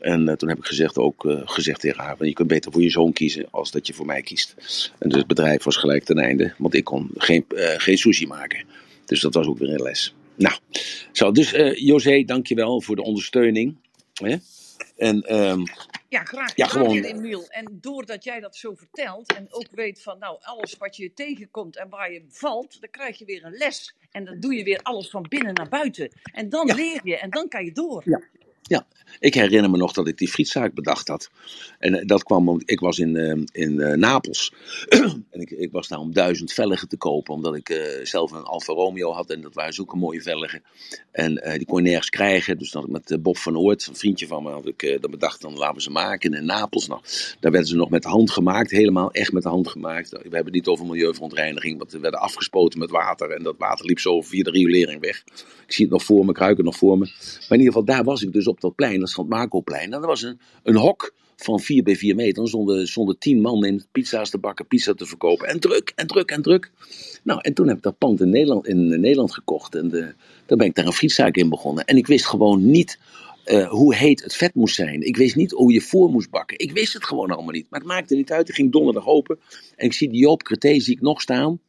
En uh, toen heb ik gezegd, ook uh, gezegd tegen haar: je kunt beter voor je zoon kiezen als dat je voor mij kiest. En dus het bedrijf was gelijk ten einde, want ik kon geen, uh, geen sushi maken. Dus dat was ook weer een les. Nou, zo, dus José, dankjewel voor de ondersteuning. Hè? En, um, ja, graag ja, gewoon. Emiel. En doordat jij dat zo vertelt en ook weet van nou, alles wat je tegenkomt en waar je valt, dan krijg je weer een les. En dan doe je weer alles van binnen naar buiten. En dan Ja. leer je en dan kan je door. Ja. Ja, ik herinner me nog dat ik die frietzaak bedacht had. En eh, dat kwam, omdat ik was in, eh, in eh, Napels. [CLEARS THROAT] en ik, ik was daar om duizend velgen te kopen, omdat ik zelf een Alfa Romeo had. En dat waren zulke mooie velgen. En die kon je nergens krijgen. Dus had ik met Bob van Oort, een vriendje van me, had ik dat bedacht. Dan laten we ze maken. En in Napels, nou, daar werden ze nog met de hand gemaakt. Helemaal echt met de hand gemaakt. We hebben het niet over milieuverontreiniging, want ze werden afgespoten met water. En dat water liep zo via de riolering weg. Ik zie het nog voor me, ik ruik het nog voor me. Maar in ieder geval, daar was ik dus op dat plein, dat het Marco-plein. En er was een, een hok van 4 bij 4 meter. Er stonden, stonden 10 man in pizza's te bakken, pizza te verkopen. En druk, en druk, en druk. Nou, en toen heb ik dat pand in Nederland, in Nederland gekocht. En de, daar ben ik daar een frietzaak in begonnen. En ik wist gewoon niet uh, hoe heet het vet moest zijn. Ik wist niet hoe je voor moest bakken. Ik wist het gewoon allemaal niet. Maar het maakte niet uit. Ik ging donderdag open. En ik zie die Joop Creté zie ik nog staan.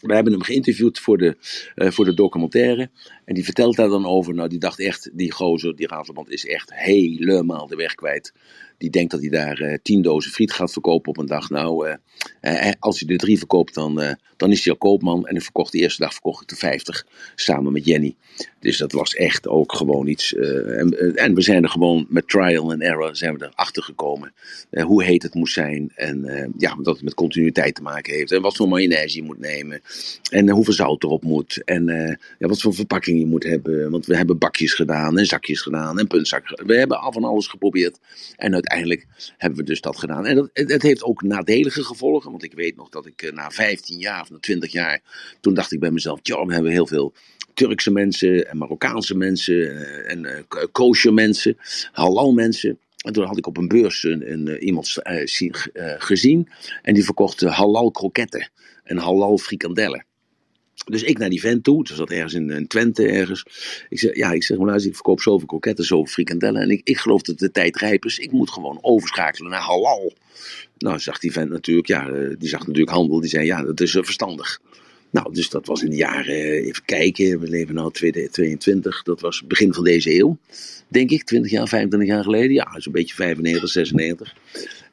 We hebben hem geïnterviewd voor de, uh, voor de documentaire. En die vertelt daar dan over. Nou, die dacht echt, die gozer, die Ratelband is echt helemaal de weg kwijt. Die denkt dat hij daar uh, tien dozen friet gaat verkopen op een dag. Nou, uh, als hij er drie verkoopt, dan, dan is hij al koopman. En ik verkocht de eerste dag verkocht ik de vijftig samen met Jenny. Dus dat was echt ook gewoon iets. En, en, we zijn er gewoon met trial and error zijn we erachter gekomen. hoe heet het moest zijn. En ja, dat het met continuïteit te maken heeft. En wat voor mayonaise je moet nemen. En hoeveel zout erop moet. En ja, wat voor verpakking je moet hebben. Want we hebben bakjes gedaan en zakjes gedaan en puntzak. We hebben al van alles geprobeerd. En uiteindelijk hebben we dus dat gedaan. En dat, het heeft ook nadelige gevolgen. Want ik weet nog dat ik na 15 jaar of na 20 jaar. Toen dacht ik bij mezelf: joh, we hebben heel veel Turkse mensen en Marokkaanse mensen. En uh, kosher mensen, halal mensen. En toen had ik op een beurs een, een, iemand uh, gezien. En die verkocht halal kroketten en halal frikandellen. Dus ik naar die vent toe, dus dat ergens in, in Twente ergens. Ik zeg, ja, ik zeg maar, ik verkoop zoveel kroketten, zoveel frikandellen. En ik, ik geloof dat de tijd rijp is. Ik moet gewoon overschakelen naar halal. Nou, zag die vent natuurlijk, ja, die zag natuurlijk handel. Die zei, ja, dat is uh, verstandig. Nou, dus dat was in de jaren, even kijken, we leven nu 2022, dat was begin van deze eeuw, denk ik, 20 jaar, 25 jaar geleden. Ja, zo'n beetje 95, 96.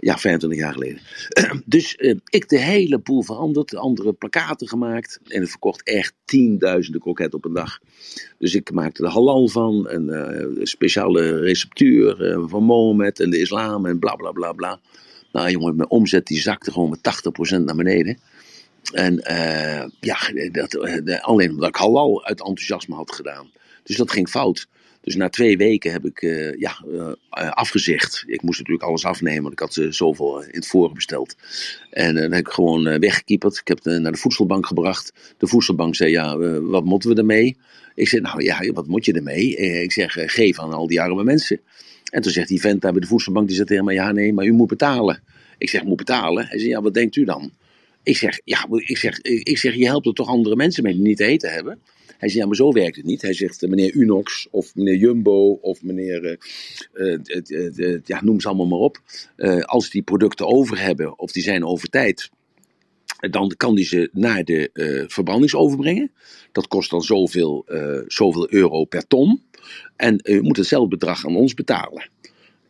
Ja, 25 jaar geleden. [CLEARS THROAT] dus uh, ik de hele boel veranderd, andere plakaten gemaakt. En het verkocht echt tienduizenden kroketten op een dag. Dus ik maakte de halal van, een uh, speciale receptuur uh, van Mohammed en de islam en bla bla bla bla. Nou jongen, mijn omzet die zakte gewoon met 80% naar beneden. En ja, dat, alleen omdat ik halal uit enthousiasme had gedaan. Dus dat ging fout. Dus na twee weken heb ik uh, ja, uh, afgezegd. Ik moest natuurlijk alles afnemen, want ik had uh, zoveel in het voren besteld. En dan heb ik gewoon weggekieperd. Ik heb het naar de voedselbank gebracht. De voedselbank zei, ja, wat moeten we ermee? Ik zei, nou ja, wat moet je ermee? ik zeg, geef aan al die arme mensen. En toen zegt die vent daar bij de voedselbank, die zegt tegen ja nee, maar u moet betalen. Ik zeg, moet betalen? Hij zei, ja, wat denkt u dan? Ik zeg, ja, ik zeg, ik zeg, je helpt er toch andere mensen mee die niet te eten hebben? Hij zegt, ja, maar zo werkt het niet. Hij zegt, eh, meneer Unox of meneer Jumbo of meneer, uh, uh, ja, noem ze allemaal maar op. als die producten over hebben of die zijn over tijd, dan kan die ze naar de brengen. Dat kost dan zoveel, zoveel euro per ton. En u moet hetzelfde bedrag aan ons betalen.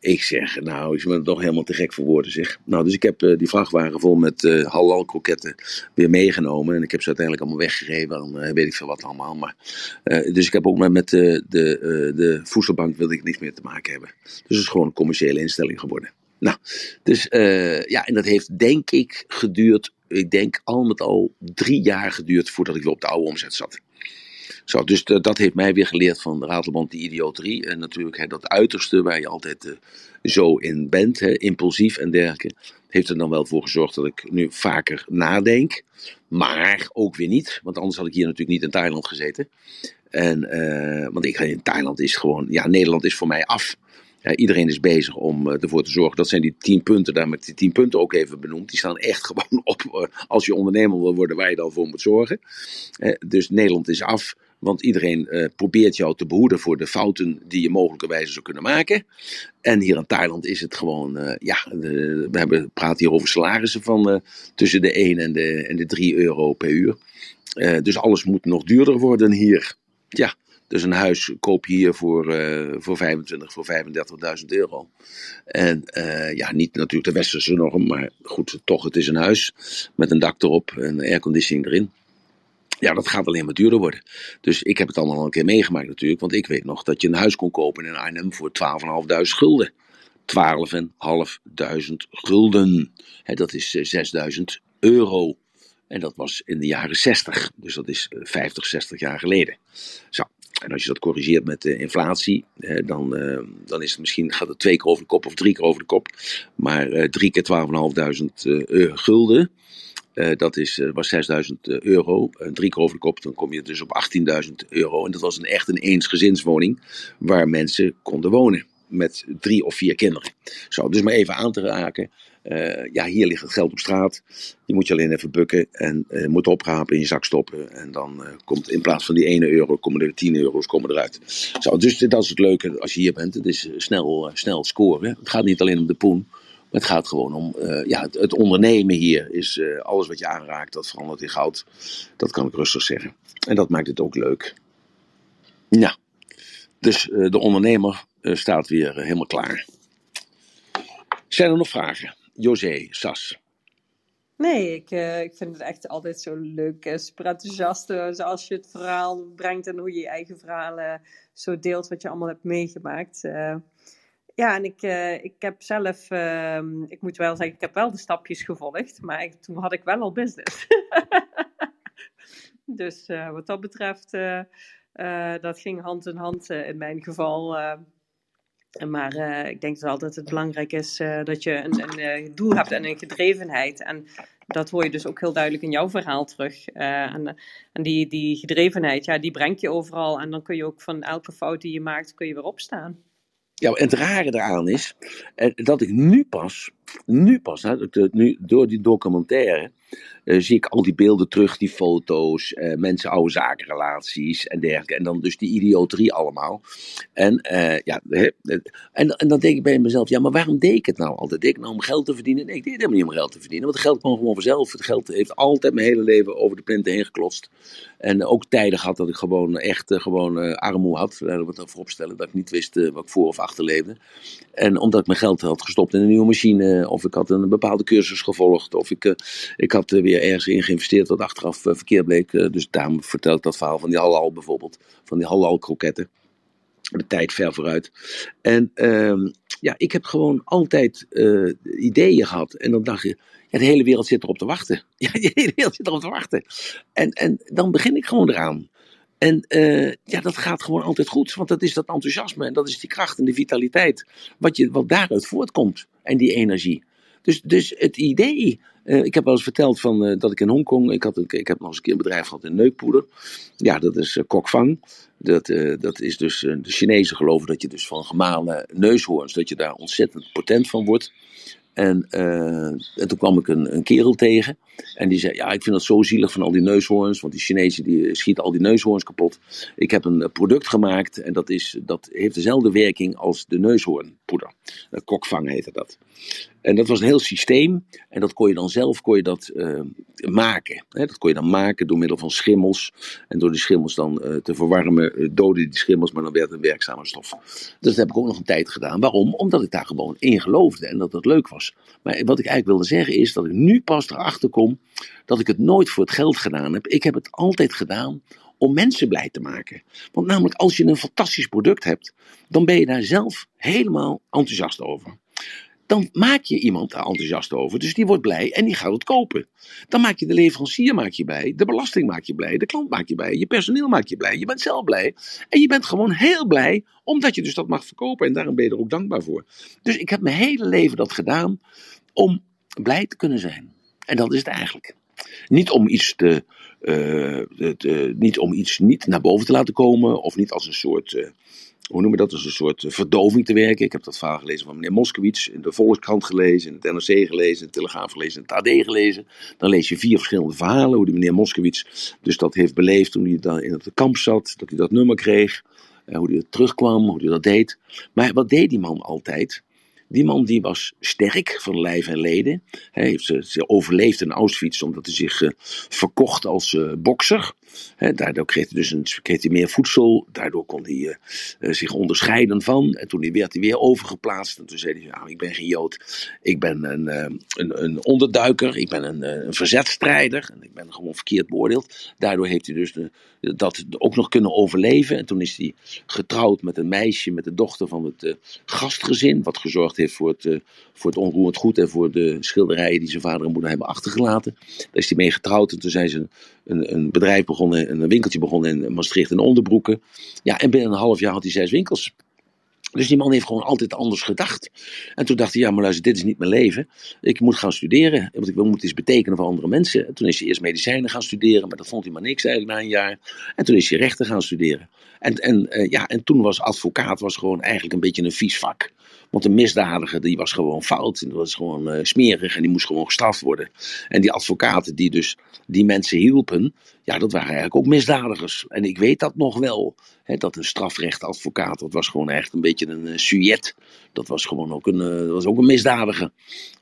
Ik zeg, nou, ik ben toch helemaal te gek voor woorden, zeg. Nou, dus ik heb uh, die vrachtwagen vol met uh, halal kroketten weer meegenomen. En ik heb ze uiteindelijk allemaal weggegeven. Dan uh, weet ik veel wat allemaal. Maar, dus ik heb ook met, met de, de, voedselbank wilde ik niets meer te maken hebben. Dus het is gewoon een commerciële instelling geworden. Nou, dus ja, en dat heeft denk ik geduurd, ik denk al met al drie jaar geduurd voordat ik weer op de oude omzet zat. Zo, dus dat heeft mij weer geleerd van Ratelband, die idioterie. En natuurlijk hè, dat uiterste waar je altijd uh, zo in bent, hè, impulsief en dergelijke. Heeft er dan wel voor gezorgd dat ik nu vaker nadenk. Maar ook weer niet, want anders had ik hier natuurlijk niet in Thailand gezeten. En, uh, want ik, in Thailand is gewoon, ja, Nederland is voor mij af. Iedereen is bezig om uh, ervoor te zorgen. Dat zijn die tien punten, daar met die tien punten ook even benoemd. Die staan echt [LAUGHS] gewoon op als je ondernemer wil worden, waar je dan voor moet zorgen. Dus Nederland is af. Want iedereen uh, probeert jou te behoeden voor de fouten die je mogelijkerwijs zou kunnen maken. En hier in Thailand is het gewoon, uh, ja, we hebben, praten hier over salarissen van uh, tussen de 1 en de, en de 3 euro per uur. dus alles moet nog duurder worden hier. Ja, dus een huis koop je hier voor, voor 25, voor 35.000 euro. En ja, niet natuurlijk de westerse norm, maar goed, toch, het is een huis met een dak erop en airconditioning erin. Ja, dat gaat alleen maar duurder worden. Dus ik heb het allemaal al een keer meegemaakt natuurlijk. Want ik weet nog dat je een huis kon kopen in Arnhem voor 12.500 gulden. 12.500 gulden. Dat is 6.000 euro. En dat was in de jaren 60. Dus dat is 50, 60 jaar geleden. Zo. En als je dat corrigeert met de inflatie, dan, dan is het misschien, gaat het twee keer over de kop of drie keer over de kop. Maar drie keer 12.500 gulden. Uh, dat is, uh, was 6000 euro, uh, drie keer over de kop, dan kom je dus op 18.000 euro. En dat was een echt een eensgezinswoning waar mensen konden wonen met drie of vier kinderen. Zo, dus maar even aan te raken. ja, hier ligt het geld op straat. Je moet je alleen even bukken en moet oprapen in je zak stoppen. En dan komt in plaats van die 1 euro, komen er 10 euro's komen eruit. Zo, dus dat is het leuke als je hier bent. Het is snel, snel scoren. Het gaat niet alleen om de poen het gaat gewoon om uh, ja, het, ondernemen hier. Is uh, alles wat je aanraakt, dat verandert in goud. Dat kan ik rustig zeggen. En dat maakt het ook leuk. Ja, dus uh, de ondernemer staat weer helemaal klaar. Zijn er nog vragen? José, Sas. Nee, ik, ik vind het echt altijd zo leuk, super enthousiast, zoals je het verhaal brengt en hoe je je eigen verhalen zo deelt, wat je allemaal hebt meegemaakt. Ja, en ik, uh, ik heb zelf, uh, ik moet wel zeggen, ik heb wel de stapjes gevolgd, maar toen had ik wel al business. [LAUGHS] dus uh, wat dat betreft, dat ging hand in hand in mijn geval. maar ik denk dat het belangrijk is dat je een, een doel hebt en een gedrevenheid. En dat hoor je dus ook heel duidelijk in jouw verhaal terug. en en die, die gedrevenheid, ja, die brengt je overal. En dan kun je ook van elke fout die je maakt, kun je weer opstaan. Ja, en het rare eraan is eh, dat ik nu pas, nu pas, nu, door die documentaire, uh, zie ik al die beelden terug, die foto's, uh, mensen, oude zakenrelaties en dergelijke. En dan dus die idioterie allemaal. En, uh, ja, en, en dan denk ik bij mezelf, ja, maar waarom deed ik het nou altijd? Deed ik nou om geld te verdienen? Nee, ik deed het helemaal niet om geld te verdienen, want het geld kwam gewoon vanzelf. Het geld heeft altijd mijn hele leven over de plinten heen geklotst. En ook tijden gehad dat ik gewoon echt gewoon armoe had. Laten we het vooropstellen dat ik niet wist wat ik voor of achter leefde. En omdat ik mijn geld had gestopt in een nieuwe machine Eh, of ik had een bepaalde cursus gevolgd. Of ik, ik had weer ergens in geïnvesteerd wat achteraf verkeerd bleek. dus daarom vertel ik dat verhaal van die halal bijvoorbeeld. Van die halal kroketten. De tijd ver vooruit. En ehm, ja, ik heb gewoon altijd ideeën gehad. En dan dacht je, de hele wereld zit erop te wachten. [LAUGHS] Ja, de hele wereld zit erop te wachten. En, en dan begin ik gewoon eraan. En ja, dat gaat gewoon altijd goed, want dat is dat enthousiasme en dat is die kracht en die vitaliteit, wat, je, wat daaruit voortkomt en die energie. Dus, dus het idee, uh, ik heb wel eens verteld van, uh, dat ik in Hongkong, ik, had ik heb nog eens een keer een bedrijf gehad in neukpoeder. Ja, dat is uh, kokvang. Dat, dat is dus, de Chinezen geloven dat je dus van gemalen neushoorns, dat je daar ontzettend potent van wordt. En, en, toen kwam ik een, een, kerel tegen. En die zei: Ja, ik vind het zo zielig van al die neushoorns. Want die Chinezen die schieten al die neushoorns kapot. Ik heb een product gemaakt. En dat, is, dat heeft dezelfde werking als de neushoornpoeder. Kokvang heette dat. En dat was een heel systeem. En dat kon je dan zelf kon je dat, uh, maken. Dat kon je dan maken door middel van schimmels. En door die schimmels dan uh, te verwarmen, uh, doden die schimmels, maar dan werd het een werkzame stof. Dus dat heb ik ook nog een tijd gedaan. Waarom? Omdat ik daar gewoon in geloofde en dat dat leuk was. Maar wat ik eigenlijk wilde zeggen is dat ik nu pas erachter kom dat ik het nooit voor het geld gedaan heb. Ik heb het altijd gedaan om mensen blij te maken. Want namelijk als je een fantastisch product hebt, dan ben je daar zelf helemaal enthousiast over dan maak je iemand daar enthousiast over. Dus die wordt blij en die gaat het kopen. Dan maak je de leverancier maak je blij, de belasting maak je blij, de klant maak je blij, je personeel maak je blij, je bent zelf blij. En je bent gewoon heel blij omdat je dus dat mag verkopen en daarom ben je er ook dankbaar voor. Dus ik heb mijn hele leven dat gedaan om blij te kunnen zijn. En dat is het eigenlijk. Niet om iets te, uh, niet om iets niet naar boven te laten komen of niet als een soort uh, hoe noemen we dat, als een soort verdoving te werken. Ik heb dat verhaal gelezen van meneer Moskowitz, in de Volkskrant gelezen, in het NRC gelezen, in de Telegraaf gelezen, in het AD gelezen. Dan lees je vier verschillende verhalen, hoe die meneer Moskowitz dus dat heeft beleefd toen hij dan in het kamp zat, dat hij dat nummer kreeg, hoe hij terugkwam, hoe hij dat deed. Maar wat deed die man altijd? Die man die was sterk van lijf en leden. Hij heeft ze, overleefd in Auschwitz omdat hij zich uh, verkocht als bokser. Daardoor kreeg hij dus een, kreeg hij meer voedsel. Daardoor kon hij uh, zich onderscheiden van. En toen werd hij weer overgeplaatst. En toen zei hij: nou, Ik ben geen Jood. Ik ben een, een, een onderduiker. Ik ben een, een verzetstrijder. En ik ben gewoon verkeerd beoordeeld. Daardoor heeft hij dus dat ook nog kunnen overleven. En toen is hij getrouwd met een meisje, met de dochter van het gastgezin. Wat gezorgd heeft voor het, voor het onroerend goed en voor de schilderijen die zijn vader en moeder hebben achtergelaten. Daar is hij mee getrouwd. En toen zijn ze een, een bedrijf begonnen, een winkeltje begonnen in Maastricht in Onderbroeken. Ja, en binnen een half jaar had hij zes winkels. Dus die man heeft gewoon altijd anders gedacht. En toen dacht hij, ja, maar luister, dit is niet mijn leven. Ik moet gaan studeren, want ik moet iets betekenen voor andere mensen. En toen is hij eerst medicijnen gaan studeren, maar dat vond hij maar niks eigenlijk na een jaar. En toen is hij rechten gaan studeren. En, en, uh, ja, en toen was advocaat was gewoon eigenlijk een beetje een vies vak. Want een misdadiger die was gewoon fout. En dat was gewoon uh, smerig en die moest gewoon gestraft worden. En die advocaten die dus die mensen hielpen, ja, dat waren eigenlijk ook misdadigers. En ik weet dat nog wel. Hè, dat een strafrechtadvocaat, dat was gewoon echt een beetje een uh, sujet. Dat was gewoon ook een, uh, was ook een misdadiger.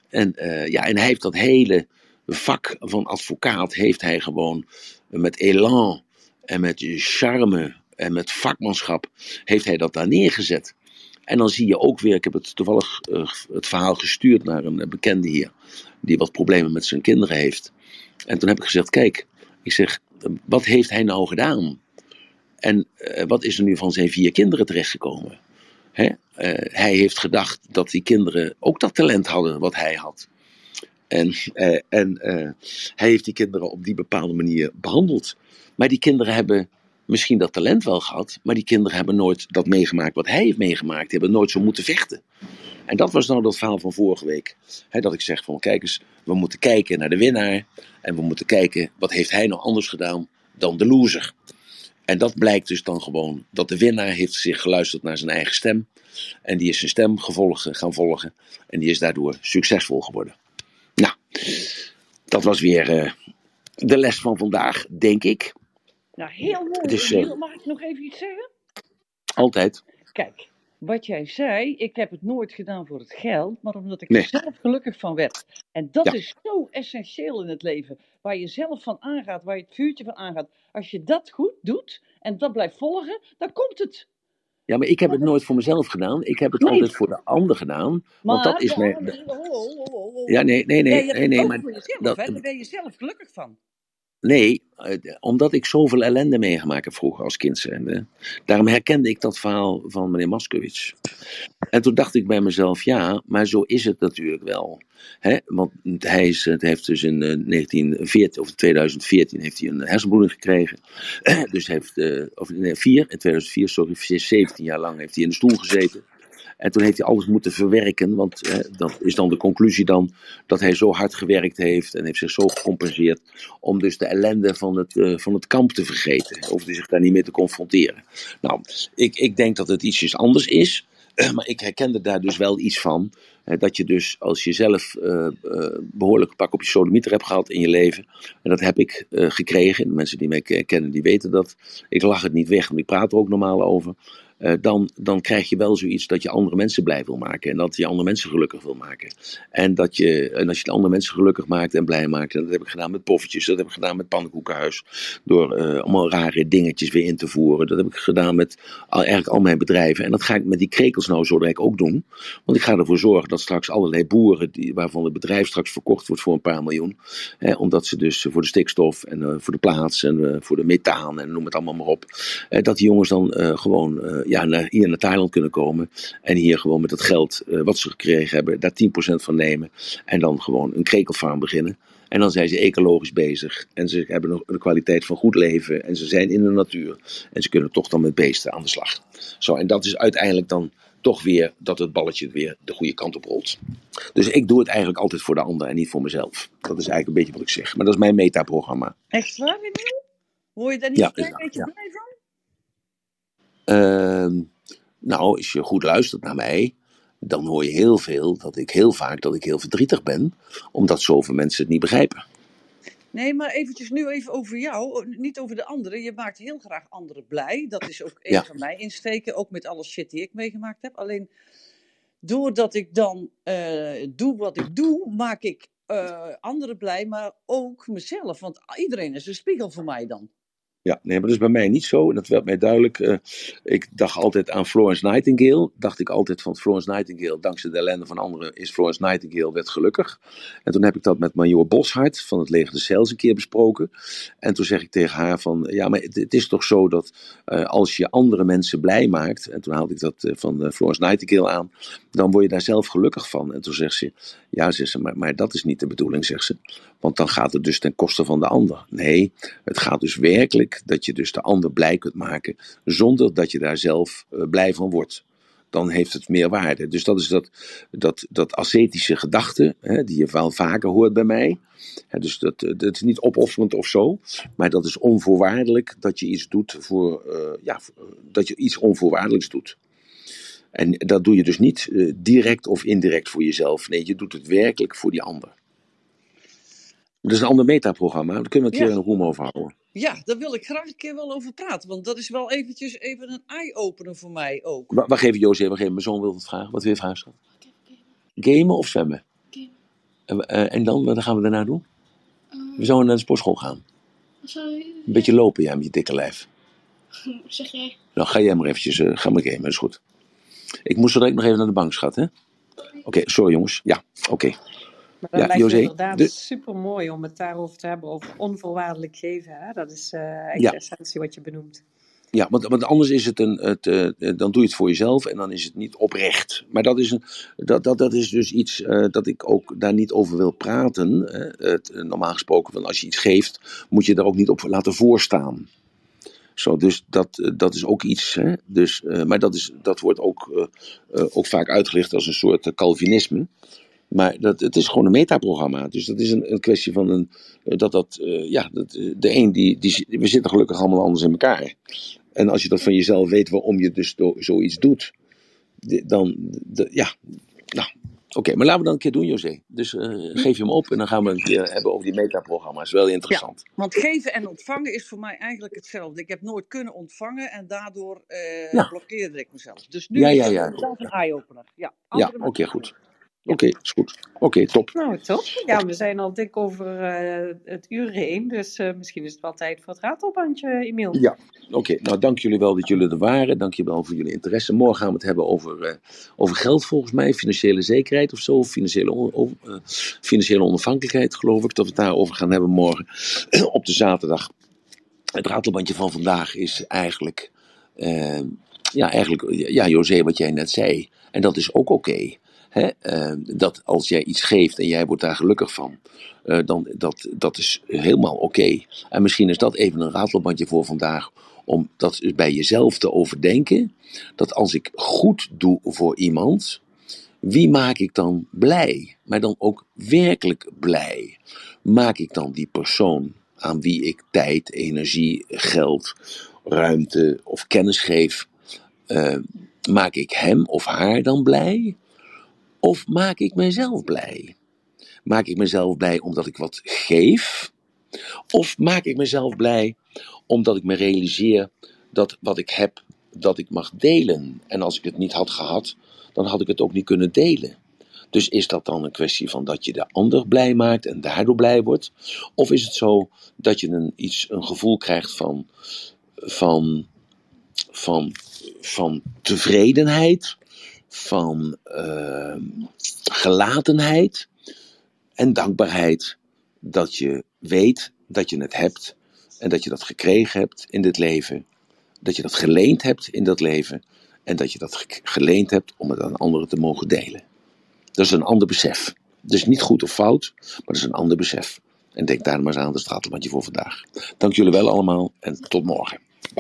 En, ja, en hij heeft dat hele vak van advocaat, heeft hij gewoon met elan en met charme en met vakmanschap, heeft hij dat daar neergezet. En dan zie je ook weer, ik heb het toevallig uh, het verhaal gestuurd naar een bekende hier, die wat problemen met zijn kinderen heeft. En toen heb ik gezegd, kijk, ik zeg, wat heeft hij nou gedaan? En wat is er nu van zijn vier kinderen terechtgekomen? Hè? Hij heeft gedacht dat die kinderen ook dat talent hadden wat hij had. En, en hij heeft die kinderen op die bepaalde manier behandeld. Maar die kinderen hebben misschien dat talent wel gehad, maar die kinderen hebben nooit dat meegemaakt wat hij heeft meegemaakt. Die hebben nooit zo moeten vechten. En dat was nou dat verhaal van vorige week. dat ik zeg van, kijk eens, we moeten kijken naar de winnaar. En we moeten kijken, wat heeft hij nou anders gedaan dan de loser. En dat blijkt dus dan gewoon, dat de winnaar heeft zich geluisterd naar zijn eigen stem. En die is zijn stem gevolgen, gaan volgen. En die is daardoor succesvol geworden. Nou, dat was weer uh, de les van vandaag, denk ik. Nou, heel mooi. Dus, uh, Mag ik nog even iets zeggen? Altijd. Kijk, wat jij zei, ik heb het nooit gedaan voor het geld, maar omdat ik er zelf gelukkig van werd. En dat ja. is zo essentieel in het leven. Waar je zelf van aangaat, waar je het vuurtje van aangaat. Als je dat goed doet en dat blijft volgen, dan komt het. Ja, maar ik heb het nooit voor mezelf gedaan. Ik heb het Nee. altijd voor de ander gedaan. Want Maar, dat is mijn. ho, ho, ho. Ja, nee, nee, Nee, nee, nee, nee, maar dat, hè? Daar ben je zelf gelukkig van. Nee, eh, omdat ik zoveel ellende meegemaakt heb vroeger als kind zijnde. Daarom herkende ik dat verhaal van meneer Maskowitz. En toen dacht ik bij mezelf, ja, maar zo is het natuurlijk wel. Hè? Want hij is, het heeft dus in eh, 1914 of 2014 heeft hij een hersenbloeding gekregen. [CLEARS THROAT] dus heeft, eh, of nee, in 2004, sorry, 17 jaar lang heeft hij in de stoel gezeten. En toen heeft hij alles moeten verwerken, want eh, dat is dan de conclusie dan dat hij zo hard gewerkt heeft en heeft zich zo gecompenseerd om dus de ellende van het, eh, van het kamp te vergeten. Of zich daar niet mee te confronteren. Nou, ik, ik denk dat het ietsjes anders is, maar ik herkende daar dus wel iets van. hè, dat je dus als je zelf eh, eh, behoorlijk een pak op je sodemieter hebt gehad in je leven, en dat heb ik eh, gekregen, de mensen die mij ke- kennen die weten dat, ik lach het niet weg, want ik praat er ook normaal over. Eh, dan, dan krijg je wel zoiets dat je andere mensen blij wil maken. En dat je andere mensen gelukkig wil maken. En, dat je, en als je de andere mensen gelukkig maakt en blij maakt. En dat heb ik gedaan met poffertjes. Dat heb ik gedaan met pannenkoekenhuis. Door eh, allemaal rare dingetjes weer in te voeren. Dat heb ik gedaan met al, eigenlijk al mijn bedrijven. En dat ga ik met die krekels nou zo direct ook doen. Want ik ga ervoor zorgen dat straks allerlei boeren. Die, waarvan het bedrijf straks verkocht wordt voor een paar miljoen. Hè, omdat ze dus voor de stikstof en eh, voor de plaats en voor de methaan en noem het allemaal maar op. dat die jongens dan gewoon ja, naar, hier naar Thailand kunnen komen. En hier gewoon met dat geld eh, wat ze gekregen hebben, daar 10% van nemen. En dan gewoon een krekelfarm beginnen. En dan zijn ze ecologisch bezig. En ze hebben nog een kwaliteit van goed leven. En ze zijn in de natuur. En ze kunnen toch dan met beesten aan de slag. Zo, en dat is uiteindelijk dan toch weer dat het balletje weer de goede kant op rolt. Dus ik doe het eigenlijk altijd voor de ander en niet voor mezelf. Dat is eigenlijk een beetje wat ik zeg. Maar dat is mijn metaprogramma. Echt waar? Hoor je daar niet Ja, een beetje ja. blij van? Ehm, nou, als je goed luistert naar mij, dan hoor je heel veel dat ik heel vaak dat ik heel verdrietig ben, omdat zoveel mensen het niet begrijpen. Nee, maar eventjes nu even over jou, o, niet over de anderen. Je maakt heel graag anderen blij. Dat is ook een Ja. van mijn insteken, ook met alle shit die ik meegemaakt heb. Alleen doordat ik dan eh, doe wat ik doe, maak ik eh, anderen blij, maar ook mezelf. Want iedereen is een spiegel voor mij dan. Ja, nee, maar dat is bij mij niet zo. En dat werd mij duidelijk. eh, ik dacht altijd aan Florence Nightingale. Dacht ik altijd van Florence Nightingale, dankzij de ellende van anderen, is Florence Nightingale werd gelukkig. En toen heb ik dat met Major Boshart van het leger de een keer besproken. En toen zeg ik tegen haar van, ja, maar het, is toch zo dat eh, als je andere mensen blij maakt, en toen haalde ik dat eh, van Florence Nightingale aan, dan word je daar zelf gelukkig van. En toen zegt ze, ja, zegt ze, maar, maar dat is niet de bedoeling, zegt ze. Want dan gaat het dus ten koste van de ander. Nee, het gaat dus werkelijk dat je dus de ander blij kunt maken zonder dat je daar zelf eh, blij van wordt. Dan heeft het meer waarde. Dus dat is dat, dat, dat ascetische gedachte, hè, die je wel vaker hoort bij mij. Hè, dus dat, eh, dat is niet opofferend of zo, maar dat is onvoorwaardelijk dat je iets doet voor, eh, ja, dat je iets onvoorwaardelijks doet. En dat doe je dus niet direct of indirect voor jezelf. Nee, je doet het werkelijk voor die ander. Dat is een ander metaprogramma, daar kunnen we een keer Ja. een roem over houden. Ja, daar wil ik graag een keer wel over praten. Want dat is wel eventjes even een eye-opener voor mij ook. Wa- Wacht even, Jozef, wacht even. Mijn zoon wil het vragen. Wat wil je vragen, schat? Gamen of zwemmen? En, eh, en dan, wat gaan we daarna doen? We zouden naar de sportschool gaan. Zou je... Een beetje lopen, ja, met je dikke lijf. [LAUGHS] Zeg jij? Nou, ga jij maar eventjes, eh, ga maar gamen, dat is goed. Ik moest zo direct nog even naar de bank, schat, hè? Oké, sorry jongens. Ja, oké. Maar dat Ja, lijkt José, inderdaad de- super mooi om het daarover te hebben, over onvoorwaardelijk geven. Hè? Dat is eh echt Ja. de essentie wat je benoemt. Ja, want, want anders is het een, het, eh, eh, dan doe je het voor jezelf en dan is het niet oprecht. Maar dat is, een, dat, dat, dat is dus iets eh, dat ik ook daar niet over wil praten. Hè. Het, normaal gesproken, van als je iets geeft, moet je er ook niet op laten voorstaan. Zo, dus dat, dat is ook iets. Hè. Dus, maar dat, is, dat wordt ook, ook vaak uitgelegd als een soort Calvinisme. Maar dat, het is gewoon een metaprogramma. Dus dat is een, een kwestie van een, eh, dat dat, eh, ja, dat, eh, de een die, die, we zitten gelukkig allemaal anders in elkaar. En als je dat van jezelf weet waarom je dus do- zoiets doet, dan, de- ja, nou, oké, maar laten we dan een keer doen, José. Dus eh, geef je hem op en dan gaan we een keer hebben over die metaprogramma's. Wel interessant. Want geven en ontvangen is voor mij eigenlijk hetzelfde. Ik heb nooit kunnen ontvangen en daardoor Ja. blokkeerde ik mezelf. Dus nu Ja, is ja, ja. inderdaad een eye-opener. Ja, Ja, oké, goed. Oké, is goed. Oké, top. Nou, top. Ja, we zijn al dik over eh, het uur heen, dus eh, misschien is het wel tijd voor het ratelbandje, Emiel. Ja, oké. Nou, dank jullie wel dat jullie er waren. Dank je wel voor jullie interesse. Morgen gaan we het hebben over, eh, over geld volgens mij, financiële zekerheid of zo, financiële, on- over, eh, financiële onafhankelijkheid geloof ik, dat we het daarover gaan hebben morgen [CLEARS THROAT] op de zaterdag. Het ratelbandje van vandaag is eigenlijk, ja, eigenlijk, ja, José, wat jij net zei. En dat is ook oké. Hè? Eh, dat als jij iets geeft en jij wordt daar gelukkig van, eh, dan dat, dat is helemaal oké. En misschien is dat even een ratelbandje voor vandaag, om dat bij jezelf te overdenken. Dat als ik goed doe voor iemand, wie maak ik dan blij? Maar dan ook werkelijk blij. Maak ik dan die persoon aan wie ik tijd, energie, geld, ruimte of kennis geef, eh, maak ik hem of haar dan blij? Of maak ik mezelf blij? Maak ik mezelf blij omdat ik wat geef? Of maak ik mezelf blij omdat ik me realiseer dat wat ik heb, dat ik mag delen? En als ik het niet had gehad, dan had ik het ook niet kunnen delen. Dus is dat dan een kwestie van dat je de ander blij maakt en daardoor blij wordt? Of is het zo dat je een, iets, een gevoel krijgt van, van, van, van tevredenheid, van eh, gelatenheid en dankbaarheid dat je weet dat je het hebt en dat je dat gekregen hebt in dit leven, dat je dat geleend hebt in dat leven en dat je dat ge- geleend hebt om het aan anderen te mogen delen. Dat is een ander besef. Dus niet goed of fout, maar dat is een ander besef. En denk daar maar eens aan, dat is het ratelbandje voor vandaag. Dank jullie wel allemaal en tot morgen.